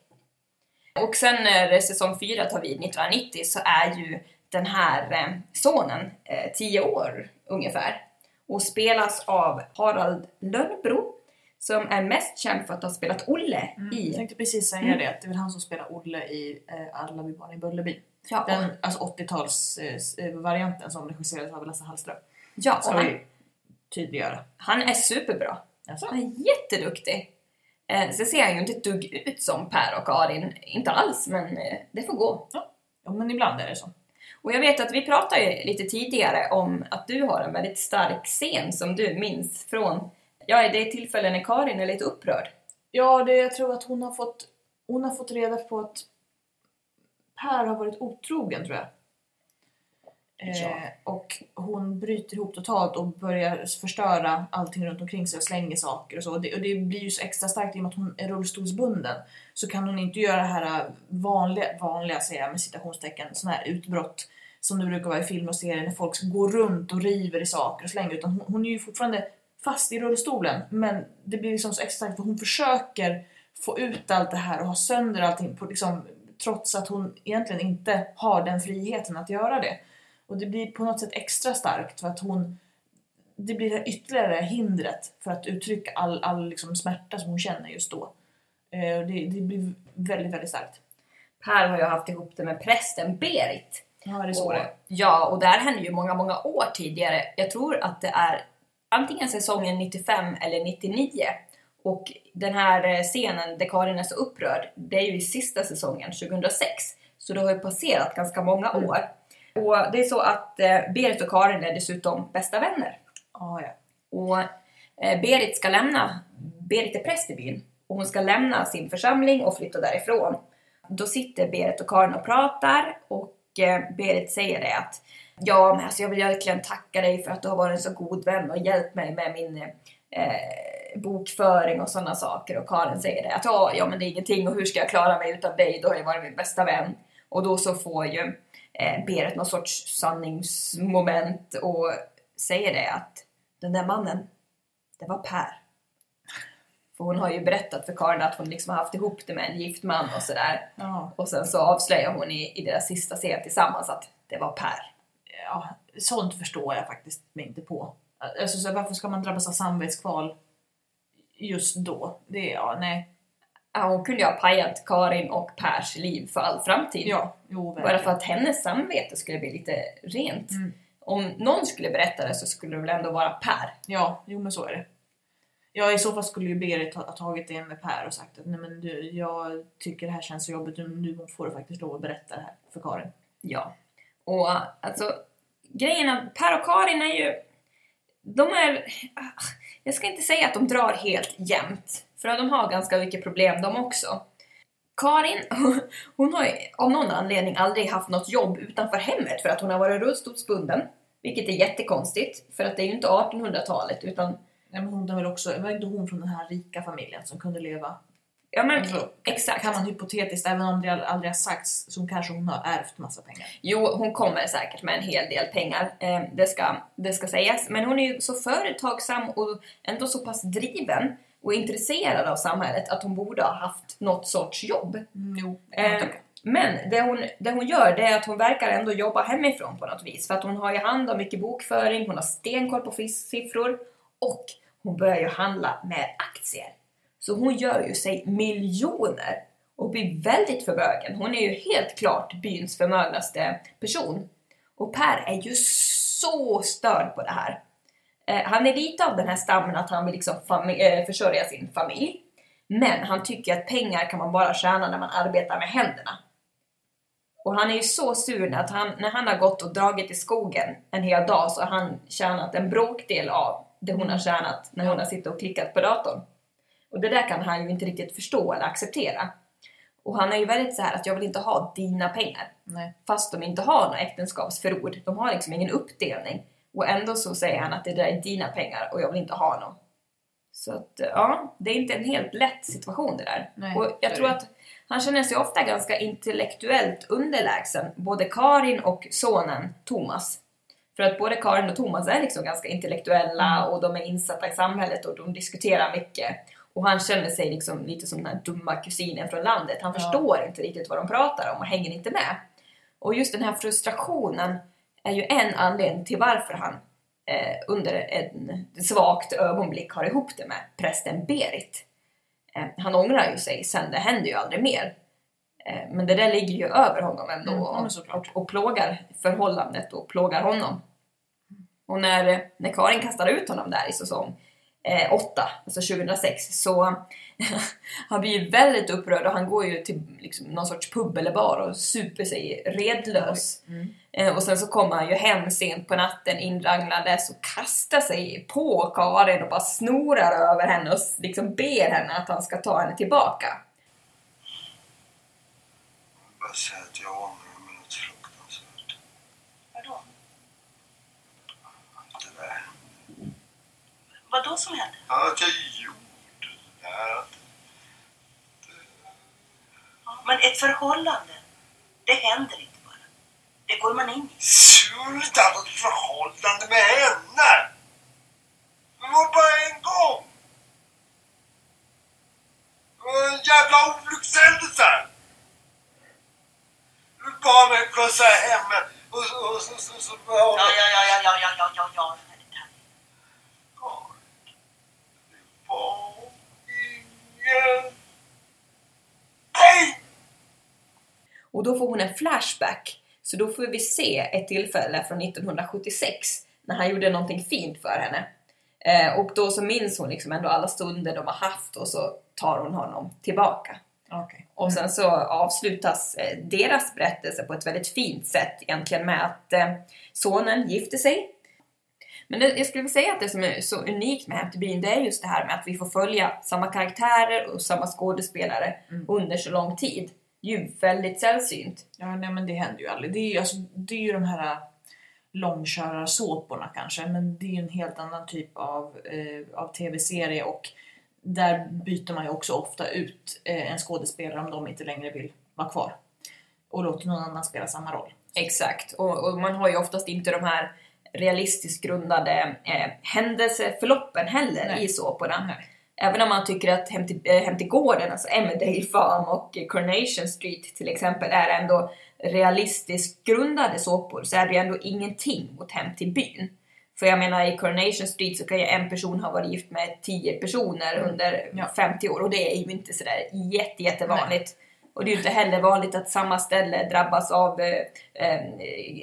Och sen när säsong 4 tar vid 1990 så är ju den här eh, sonen eh, 10 år ungefär och spelas av Harald Lönnbro som är mest känd för att ha spelat Olle Jag i... tänkte precis säga Mm. det, det är väl han som spelar Olle i eh, Alla vi barn i Bullerby. Ja, Den och, alltså 80-talsvarianten som regisserades av Lasse Hallström. ja, och Ska han, vi tydliggöra. han är superbra. Alltså. Han är jätteduktig. Eh, sen ser han ju inte ett dugg ut som Per och Karin, inte alls, men eh, det får gå. Ja, men ibland är det så. Och jag vet att vi pratade ju lite tidigare om att du har en väldigt stark scen som du minns från, ja det är tillfällen när Karin är lite upprörd. Ja, det, jag tror att hon har fått, hon har fått reda på att Per har varit otrogen tror jag. Eh, Ja. och hon bryter ihop totalt och börjar förstöra allting runt omkring sig och slänger saker och så. Och det, och det blir ju så extra starkt i och med att hon är rullstolsbunden. Så kan hon inte göra det här vanliga, vanliga säger jag med citationstecken, såna här utbrott som det brukar vara i film och serier när folk går runt och river i saker och slänger. Utan hon, hon är ju fortfarande fast i rullstolen. Men det blir liksom så extra starkt för hon försöker få ut allt det här och ha sönder allting på, liksom, trots att hon egentligen inte har den friheten att göra det. Och det blir på något sätt extra starkt för att hon det blir det här ytterligare hindret för att uttrycka all, all liksom smärta som hon känner just då. Eh, det, det blir väldigt, väldigt starkt. Per har ju haft ihop det med prästen Berit. Ja, det är så Och, det ja, och det här hände ju många, många år tidigare. Jag tror att det är antingen säsongen 95 eller 99. Och den här eh, scenen där Karin är så upprörd, det är ju i sista säsongen, 2006. Så det har ju passerat ganska många Mm. år. Och det är så att eh, Berit och Karin är dessutom bästa vänner. Ja, ja. Och eh, Berit ska lämna, Berit är präst i byn och hon ska lämna sin församling och flytta därifrån. Då sitter Berit och Karin och pratar och eh, Berit säger det att Ja, men alltså jag vill verkligen tacka dig för att du har varit en så god vän och hjälpt mig med min eh, bokföring och sådana saker. Och Karin säger det att ja, ja, men det är ingenting och hur ska jag klara mig utan dig? Du har ju varit min bästa vän. Och då så får ju eh, Berit någon sorts sanningsmoment och säger det att den där mannen, det var Per. För hon har ju berättat för Karin att hon liksom har haft ihop det med en gift man och sådär. ja. Och sen så avslöjar hon i, i deras sista scen tillsammans att det var Per. ja, sånt förstår jag faktiskt mig inte på. Alltså, så varför ska man drabbas av samvetskval just då? Det ja, nej. Ja, hon kunde ju ha pajat Karin och Pers liv för all framtid. Ja, jo, Bara för att hennes samvete skulle bli lite rent. Mm. Om någon skulle berätta det så skulle det väl ändå vara Per. Ja, jo men så är det. Ja, i så fall skulle ju Berit ha tagit det med Per och sagt att nej men du, jag tycker det här känns så jobbigt, nu, får du faktiskt lov att berätta det här för Karin. Ja. Och alltså, grejen är Per och Karin är ju... De är... Jag ska inte säga att de drar helt jämnt. För de har ganska mycket problem de också. Karin, hon har ju av någon anledning aldrig haft något jobb utanför hemmet för att hon har varit rullstolsbunden. Vilket är jättekonstigt, för att det är ju inte 1800-talet utan... Nej, men hon är väl också, var inte hon från den här rika familjen som kunde leva? Ja men Alltså, exakt. Kan man hypotetiskt, även om det al- aldrig har sagts, så kanske hon har ärvt massa pengar. Jo, hon kommer säkert med en hel del pengar, eh, det, ska, det ska sägas. Men hon är ju så företagsam och ändå så pass driven och intresserad av samhället att hon borde ha haft något sorts jobb. Mm, jo, Eh, men det hon, det hon gör det är att hon verkar ändå jobba hemifrån på något vis. För att hon har ju hand om mycket bokföring, hon har stenkoll på siffror och hon börjar ju handla med aktier. Så hon gör ju sig miljoner och blir väldigt förmögen. Hon är ju helt klart byns förmögnaste person. Och Per är ju så störd på det här. Eh, han är lite av den här stammen att han vill liksom fami- eh, försörja sin familj. Men han tycker att pengar kan man bara tjäna när man arbetar med händerna. Och han är ju så sur att han, när han har gått och dragit i skogen en hel dag så har han tjänat en bråkdel av det hon har tjänat när hon har suttit och klickat på datorn. Och det där kan han ju inte riktigt förstå eller acceptera. Och han är ju väldigt så här att jag vill inte ha dina pengar. Nej. Fast de inte har något äktenskapsförord. De har liksom ingen uppdelning. Och ändå så säger han att det där är dina pengar och jag vill inte ha dem. Så att ja, det är inte en helt lätt situation det där. Nej, och jag tror att han känner sig ofta ganska intellektuellt underlägsen, både Karin och sonen Thomas. För att både Karin och Thomas är liksom ganska intellektuella Mm. och de är insatta i samhället och de diskuterar mycket. Och han känner sig liksom lite som den här dumma kusinen från landet. Han Ja. förstår inte riktigt vad de pratar om och hänger inte med. Och just den här frustrationen är ju en anledning till varför han eh, under ett svagt ögonblick har ihop det med prästen Berit. Eh, han ångrar ju sig sen, det händer ju aldrig mer. Eh, men det där ligger ju över honom ändå Mm, och, och plågar förhållandet och plågar honom. Och när, när Karin kastar ut honom där i säsong 8, alltså 2006, så han blir ju väldigt upprörd och han går ju till liksom, någon sorts pub eller bar och super sig redlös. Mm. Eh, och sen så kommer han ju hem sent på natten inranglandes och kastar sig på Karin och bara snorar över henne och liksom ber henne att han ska ta henne tillbaka. Bara säga att jag ångrar Vad då som hände? Ja, att jag gjorde det här. Ja, men ett förhållande, det händer inte bara. Det går man in i. Gjorde inte något förhållande med henne! Det var bara en gång! Det var en jävla olyckshändelse! Barnen skjutsade hem och så... så, så, så, så, så. Ja, ja, ja, ja, ja, ja, ja, ja. Och då får hon en flashback. Så då får vi se ett tillfälle från 1976 när han gjorde någonting fint för henne. Eh, och då så minns hon liksom ändå alla stunder de har haft och så tar hon honom tillbaka. Okej. Och sen så avslutas eh, deras berättelse på ett väldigt fint sätt egentligen med att eh, sonen gifter sig. Men det, jag skulle vilja säga att det som är så unikt med Hem till byn det är just det här med att vi får följa samma karaktärer och samma skådespelare under så lång tid. Det är ju väldigt sällsynt. Ja, nej, men det händer ju aldrig. Det är ju, alltså, det är ju de här äh, långkörarsåporna kanske, men det är ju en helt annan typ av, eh, av tv-serie och där byter man ju också ofta ut eh, en skådespelare om de inte längre vill vara kvar och låter någon annan spela samma roll. Exakt, och, och man har ju oftast inte de här realistiskt grundade eh, händelseförloppen heller Nej. i såporna. Nej. Även om man tycker att Hem till, eh, Hem till gården, alltså Emmerdale Farm och Coronation Street till exempel är ändå realistiskt grundade såpor så är det ju ändå ingenting mot Hem till byn. För jag menar i Coronation Street så kan ju en person ha varit gift med 10 personer under Mm. Ja. 50 år och det är ju inte sådär jätte, jättevanligt. Och det är ju inte heller vanligt att samma ställe drabbas av eh, eh,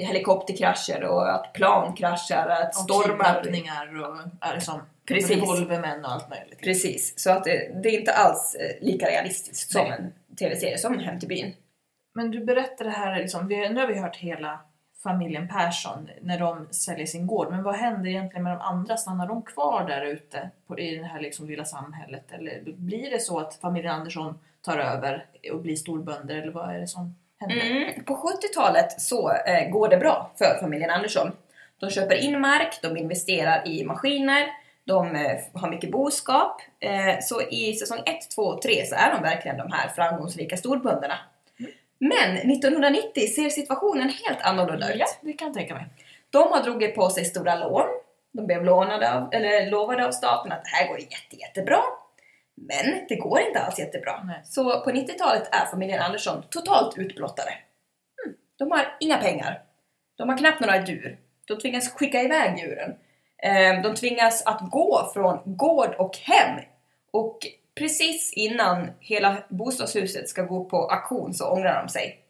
helikopterkrascher och att plan kraschar, att Och stormar. och är som Precis. revolvermän och allt möjligt. Precis, så att det, det är inte alls eh, lika realistiskt som Nej. en tv-serie som Hem till byn. Men du berättade här, liksom, vi, nu har vi hört hela familjen Persson när de säljer sin gård. Men vad händer egentligen med de andra? Stannar de kvar där ute på, i det här liksom lilla samhället? Eller blir det så att familjen Andersson tar över och blir storbönder? Eller vad är det som händer? Mm, på 70-talet så eh, går det bra för familjen Andersson. De köper in mark, de investerar i maskiner, de eh, har mycket boskap. Eh, så i säsong 1, 2 och 3 så är de verkligen de här framgångsrika storbönderna. Men 1990 ser situationen helt annorlunda ut. Ja, det kan jag tänka mig. De har dragit på sig stora lån. De blev lånade av, eller lovade av staten att det här går jätte, jättebra. Men det går inte alls jättebra. Nej. Så på 90-talet är familjen Andersson totalt utblottade. Mm. De har inga pengar. De har knappt några djur. De tvingas skicka iväg djuren. Eh, De tvingas att gå från gård och hem. Och precis innan hela bostadshuset ska gå på auktion så ångrar de sig.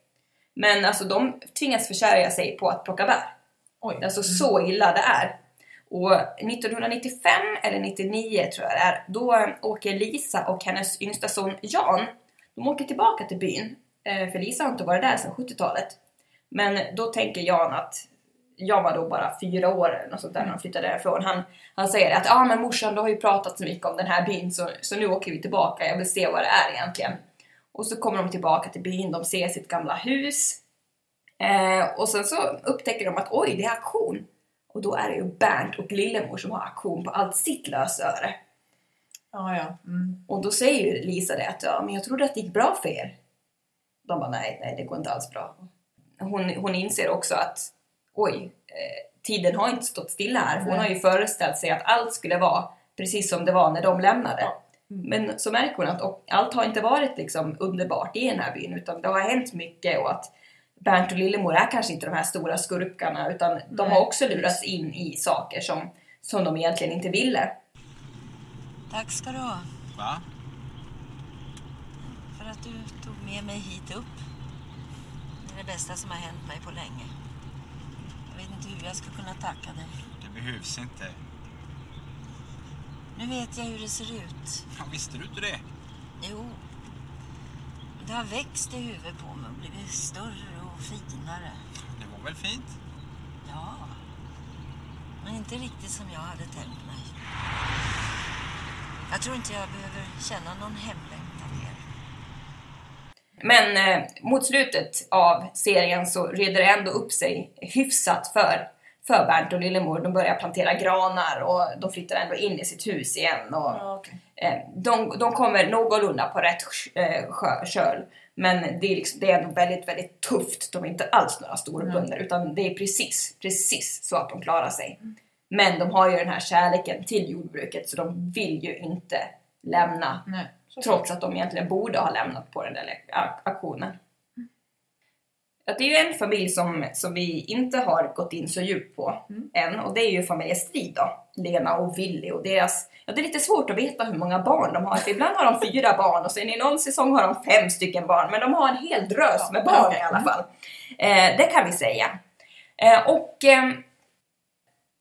Men alltså de tvingas försörja sig på att plocka bär. Oj. Alltså så illa det är. Och 1995 eller 99 tror jag det är, då åker Lisa och hennes yngsta son Jan, de åker tillbaka till byn. Eh, för Lisa har inte varit där sedan 70-talet. Men då tänker Jan att jag var då bara fyra år eller något sånt där när de flyttade därifrån. Han, han säger att ja ah, men morsan du har ju pratat så mycket om den här byn så, så nu åker vi tillbaka, jag vill se vad det är egentligen. Och så kommer de tillbaka till byn, de ser sitt gamla hus. Eh, och sen så upptäcker de att oj, det är auktion. Och då är det ju Bernt och Lillemor som har auktion på allt sitt lösöre. Ja, ja. Mm. Och då säger ju Lisa det att ja, men jag trodde att det gick bra för er. De bara nej, nej det går inte alls bra. Hon, hon inser också att oj, eh, tiden har inte stått stilla här. För hon har ju föreställt sig att allt skulle vara precis som det var när de lämnade. Men så märker hon att allt har inte varit liksom underbart i den här byn utan det har hänt mycket och att Bernt och Lillemor är kanske inte de här stora skurkarna utan de har också lurats in i saker som, som de egentligen inte ville. Tack ska du ha Va? för att du tog med mig hit upp. Det är det bästa som har hänt mig på länge. Jag vet inte hur jag ska kunna tacka dig. Det behövs inte. Nu vet jag hur det ser ut. Ja, visste du inte det? Jo. Det har växt i huvudet på mig och blivit större och finare. Det var väl fint? Ja. Men inte riktigt som jag hade tänkt mig. Jag tror inte jag behöver känna någon hemlängtan mer. Men eh, mot slutet av serien så reder det ändå upp sig hyfsat för, för Bernt och Lillemor. De börjar plantera granar och de flyttar ändå in i sitt hus igen. Och, Ja, okej. eh, de, de kommer någorlunda på rätt eh, köl. Men det är, liksom, det är ändå väldigt, väldigt tufft. De är inte alls några storbönder utan det är precis, precis så att de klarar sig. Men de har ju den här kärleken till jordbruket så de vill ju inte lämna Nej. Trots att de egentligen borde ha lämnat på den där auktionen. Att det är ju en familj som, som vi inte har gått in så djupt på än och det är ju familjen Strid då. Lena och Willy och deras... Ja, det är lite svårt att veta hur många barn de har. För ibland har de fyra barn och sen i någon säsong har de fem stycken barn. Men de har en hel drös med barn i alla fall. Eh, det kan vi säga. Eh, och, ehm,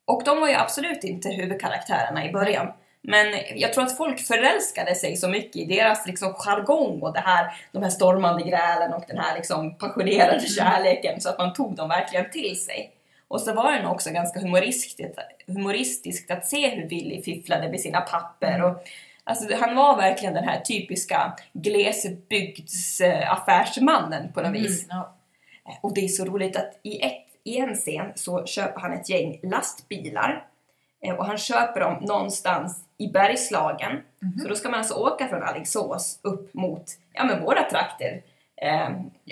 och de var ju absolut inte huvudkaraktärerna i början. Men jag tror att folk förälskade sig så mycket i deras liksom jargong och det här, de här stormande grälen och den här liksom passionerade kärleken så att man tog dem verkligen till sig. Och så var det nog också ganska humoristiskt, humoristiskt att se hur Willy fifflade med sina papper. Och, alltså, han var verkligen den här typiska glesbygdsaffärsmannen på något vis. Mm, ja. Och det är så roligt att i, ett, i en scen så köper han ett gäng lastbilar Eh, och han köper dem någonstans i Bergslagen. Så då ska man alltså åka från Alingsås upp mot ja, men våra trakter. Eh,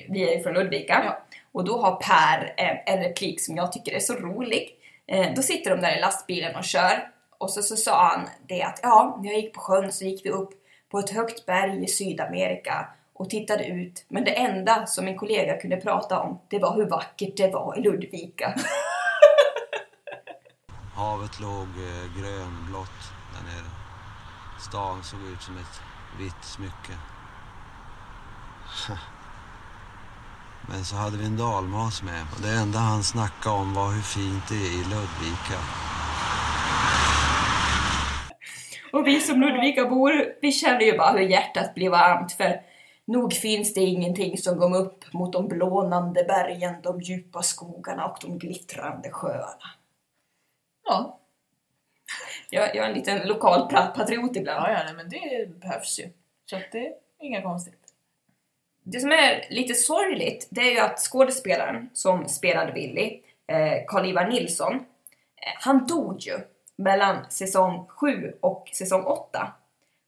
vi är ju från Ludvika. Och då har Per eh, en replik som jag tycker är så rolig. Eh, då sitter de där i lastbilen och kör. Och så, så sa han det att ja, när jag gick på sjön så gick vi upp på ett högt berg i Sydamerika och tittade ut. Men det enda som min kollega kunde prata om, det var hur vackert det var i Ludvika. Havet låg eh, grönblått där nere. Stan såg ut som ett vitt smycke. Men så hade vi en dalmas med och det enda han snackade om var hur fint det är i Ludvika. Och vi som Ludvikabor, vi känner ju bara hur hjärtat blir varmt för nog finns det ingenting som går upp mot de blånande bergen, de djupa skogarna och de glittrande sjöarna. Ja. Jag, jag är en liten lokal patriot ibland. Ja, ja, nej, men det behövs ju. Så att det är inga konstigt. Det som är lite sorgligt, det är ju att skådespelaren som spelade Billy, eh, Carl-Ivar Nilsson, eh, han dog ju mellan säsong 7 och säsong 8.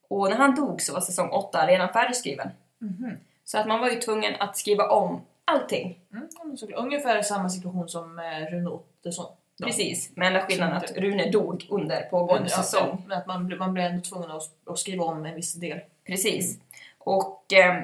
Och när han dog så var säsong 8 redan färdigskriven. Mhm. Så att man var ju tvungen att skriva om allting. Mm, ungefär samma situation som eh, Rune Ottosson. Precis, med enda skillnaden att Rune dog under pågående Ja, säsong. Men att man, man blir ändå tvungen att, skriva om en viss del. Precis. Och eh,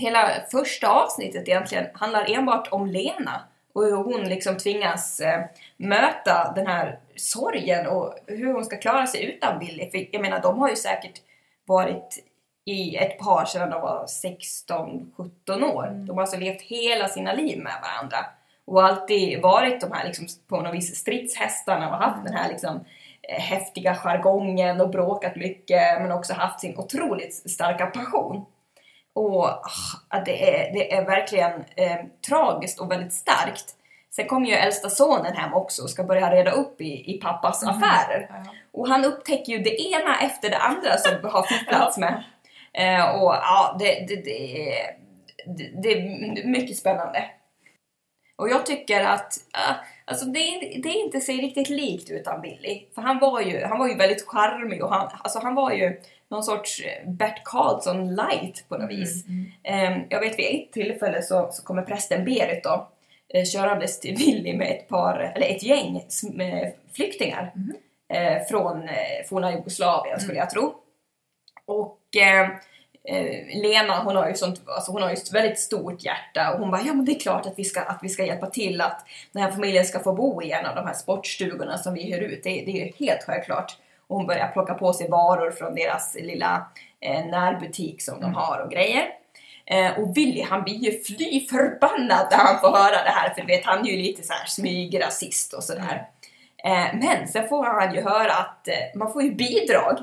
hela första avsnittet egentligen handlar enbart om Lena och hur hon liksom tvingas eh, möta den här sorgen och hur hon ska klara sig utan Billy. För jag menar, de har ju säkert varit i ett par sedan de var 16-17 år. De har alltså levt hela sina liv med varandra och alltid varit de här liksom, på något vis stridshästarna och haft den här liksom, eh, häftiga jargongen och bråkat mycket men också haft sin otroligt starka passion. Och ah, det, är, det är verkligen eh, tragiskt och väldigt starkt. Sen kommer ju äldsta sonen hem också och ska börja reda upp i, i pappas affärer. Och han upptäcker ju det ena efter det andra som har fifflats med. Eh, och ja, det, det, det, det, det är mycket spännande. Och jag tycker att äh, alltså det, är- det inte sig riktigt likt utan Billy. För han var ju, han var ju väldigt charmig och han, alltså han var ju någon sorts eh, Bert Karlsson light på något vis. Eh, jag vet vid ett tillfälle så, så kommer prästen Berit då eh, körandes till Willy med ett par, eller ett gäng med flyktingar eh, från eh, forna Jugoslavien skulle jag tro. Och eh, eh, Lena hon har ju sånt, alltså hon har ju ett väldigt stort hjärta och hon bara ja men det är klart att vi ska, att vi ska hjälpa till att den här familjen ska få bo i en av de här sportstugorna som vi hyr ut. Det, det är ju helt självklart. Och hon börjar plocka på sig varor från deras lilla eh, närbutik som de har och grejer. Eh, och Willy han blir ju fly förbannad när han får höra det här för du vet han är ju lite så här smygrasist och sådär. Eh, men sen får han ju höra att eh, man får ju bidrag.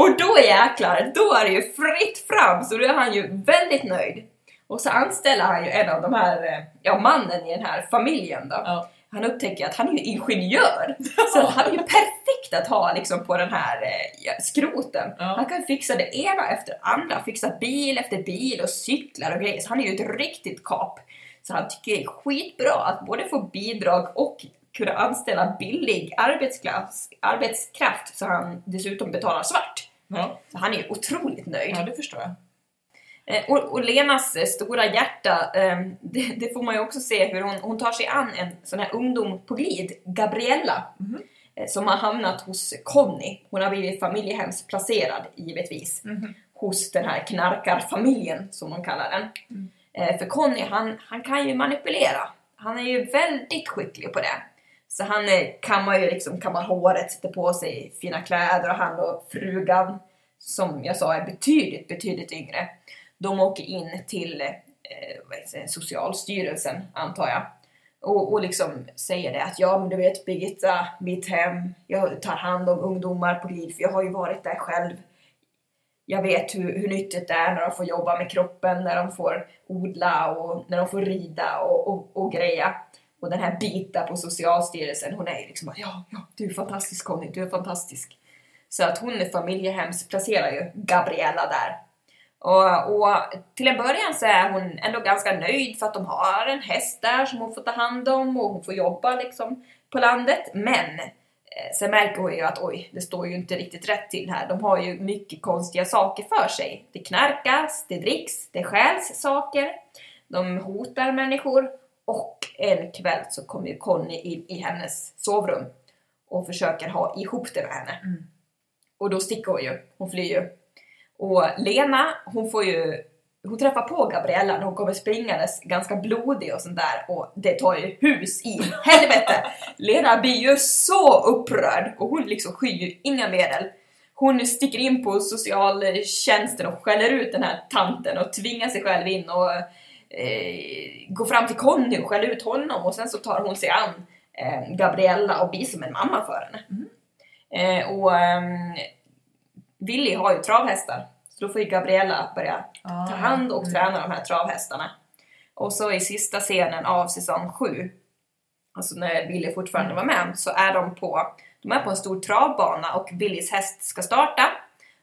Och då jäklar, då är det ju fritt fram så då är han ju väldigt nöjd. Och så anställer han ju en av de här, eh, ja mannen i den här familjen då. Han upptäcker att han är ju ingenjör. Så han är ju perfekt att ha liksom på den här eh, ja, skroten. Han kan fixa det ena efter andra. Fixa bil efter bil och cyklar och grejer. Så han är ju ett riktigt kap. Så han tycker det är skitbra att både få bidrag och kunna anställa billig arbetskraft så han dessutom betalar svart. Så han är ju otroligt nöjd. Ja, det förstår jag. Eh, Och, och Lenas eh, stora hjärta, eh, det, det får man ju också se hur hon, hon tar sig an en sån här ungdom på glid, Gabriella, eh, som har hamnat hos Conny. Hon har blivit familjehemsplacerad givetvis hos den här knarkarfamiljen som de kallar den. Eh, För Conny, han, han kan ju manipulera. Han är ju väldigt skicklig på det. Så han kammar ju liksom, kammar håret, sätter på sig fina kläder och han och frugan, som jag sa är betydligt, betydligt yngre. De åker in till eh, vad det, Socialstyrelsen, antar jag. Och, och liksom säger det att ja men du vet Birgitta, mitt hem, jag tar hand om ungdomar på glid för jag har ju varit där själv. Jag vet hur, hur nyttigt det är när de får jobba med kroppen, när de får odla och när de får rida och, och, och greja. Och den här Bita på Socialstyrelsen, hon är ju liksom bara, ja, ja, du är fantastisk Conny, du är fantastisk. Så att hon familjehemsplacerar ju Gabriella där. Och, och till en början så är hon ändå ganska nöjd för att de har en häst där som hon får ta hand om och hon får jobba liksom på landet. Men eh, sen märker hon ju att oj, det står ju inte riktigt rätt till här. De har ju mycket konstiga saker för sig. Det knarkas, det dricks, det stjäls saker. De hotar människor och en kväll så kommer ju Conny in i hennes sovrum och försöker ha ihop det med henne. Och då sticker hon ju, hon flyr ju. Och Lena, hon får ju hon träffar på Gabriella när hon kommer springandes ganska blodig och sånt där och det tar ju hus i helvete! Lena blir ju så upprörd och hon liksom skyr ju inga medel. Hon sticker in på socialtjänsten och skäller ut den här tanten och tvingar sig själv in och eh, går fram till Conny och skäller ut honom och sen så tar hon sig an eh, Gabriella och blir som en mamma för henne. Eh, och ehm, Willy har ju travhästar. Så då får ju Gabriella börja ta hand och träna de här travhästarna. Och så i sista scenen av säsong 7, alltså när Willy fortfarande var med, så är de på, de är på en stor travbana och Willys häst ska starta.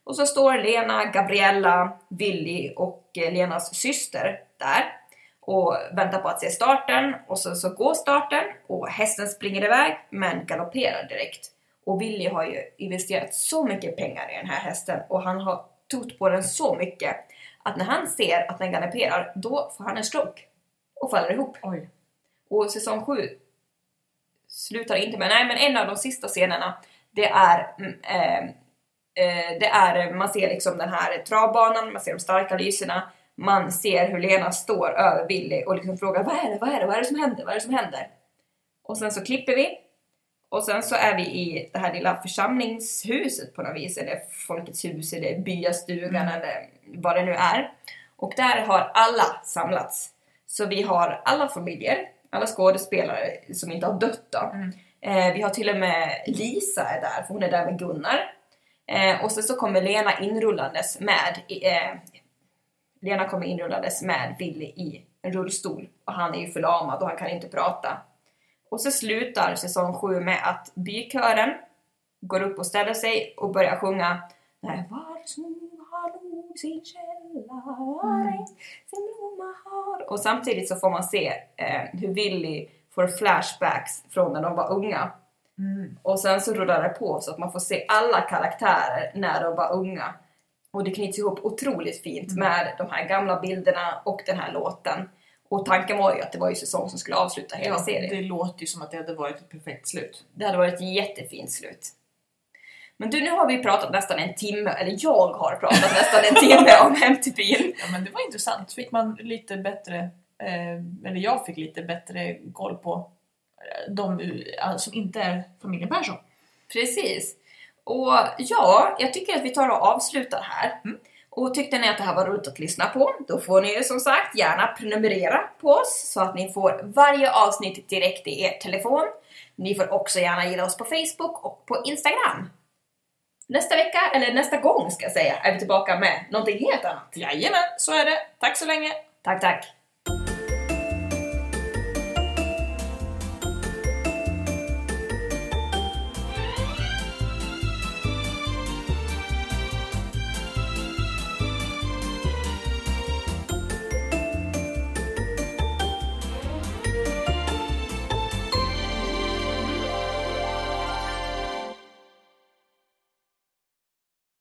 Och så står Lena, Gabriella, Willy och eh, Lenas syster där och väntar på att se starten och så, så går starten och hästen springer iväg men galopperar direkt. Och Willy har ju investerat så mycket pengar i den här hästen och han har trott på den så mycket att när han ser att den galopperar då får han en stroke och faller ihop. Och säsong 7 slutar inte med, nej men en av de sista scenerna det är mm, eh, eh, det är, man ser liksom den här travbanan, man ser de starka lyserna, man ser hur Lena står över Willy och liksom frågar vad är det, vad är det, vad är det som händer, vad är det som händer? Och sen så klipper vi och sen så är vi i det här lilla församlingshuset på något vis, eller Folkets hus, eller byastugan eller vad det nu är. Och där har alla samlats. Så vi har alla familjer, alla skådespelare som inte har dött då. Eh, vi har till och med Lisa är där, för hon är där med Gunnar. Eh, och sen så kommer Lena inrullandes med, eh, Lena kommer inrullandes med Willy i en rullstol. Och han är ju förlamad och han kan inte prata. Och så slutar säsong 7 med att bykören går upp och ställer sig och börjar sjunga Nej, var som sin källa sin blomma har. Och samtidigt så får man se eh, hur Willy får flashbacks från när de var unga. Mm. Och sen så rullar det på så att man får se alla karaktärer när de var unga. Och det knyts ihop otroligt fint Mm. med de här gamla bilderna och den här låten. Och tanken var ju att det var ju säsong som skulle avsluta hela Ja, serien. det låter ju som att det hade varit ett perfekt slut. Det hade varit ett jättefint slut. Men du, nu har vi pratat nästan en timme, eller jag har pratat nästan en timme om Hem till byn. Ja men det var intressant. Fick man lite bättre, eh, eller jag fick lite bättre koll på eh, de eh, som inte är familjen Persson. Precis. Och ja, jag tycker att vi tar och avslutar här. Och tyckte ni att det här var roligt att lyssna på, då får ni ju som sagt gärna prenumerera på oss så att ni får varje avsnitt direkt i er telefon. Ni får också gärna gilla oss på Facebook och på Instagram. Nästa vecka, eller nästa gång ska jag säga, är vi tillbaka med någonting helt annat. Jajamän, så är det. Tack så länge! Tack, tack!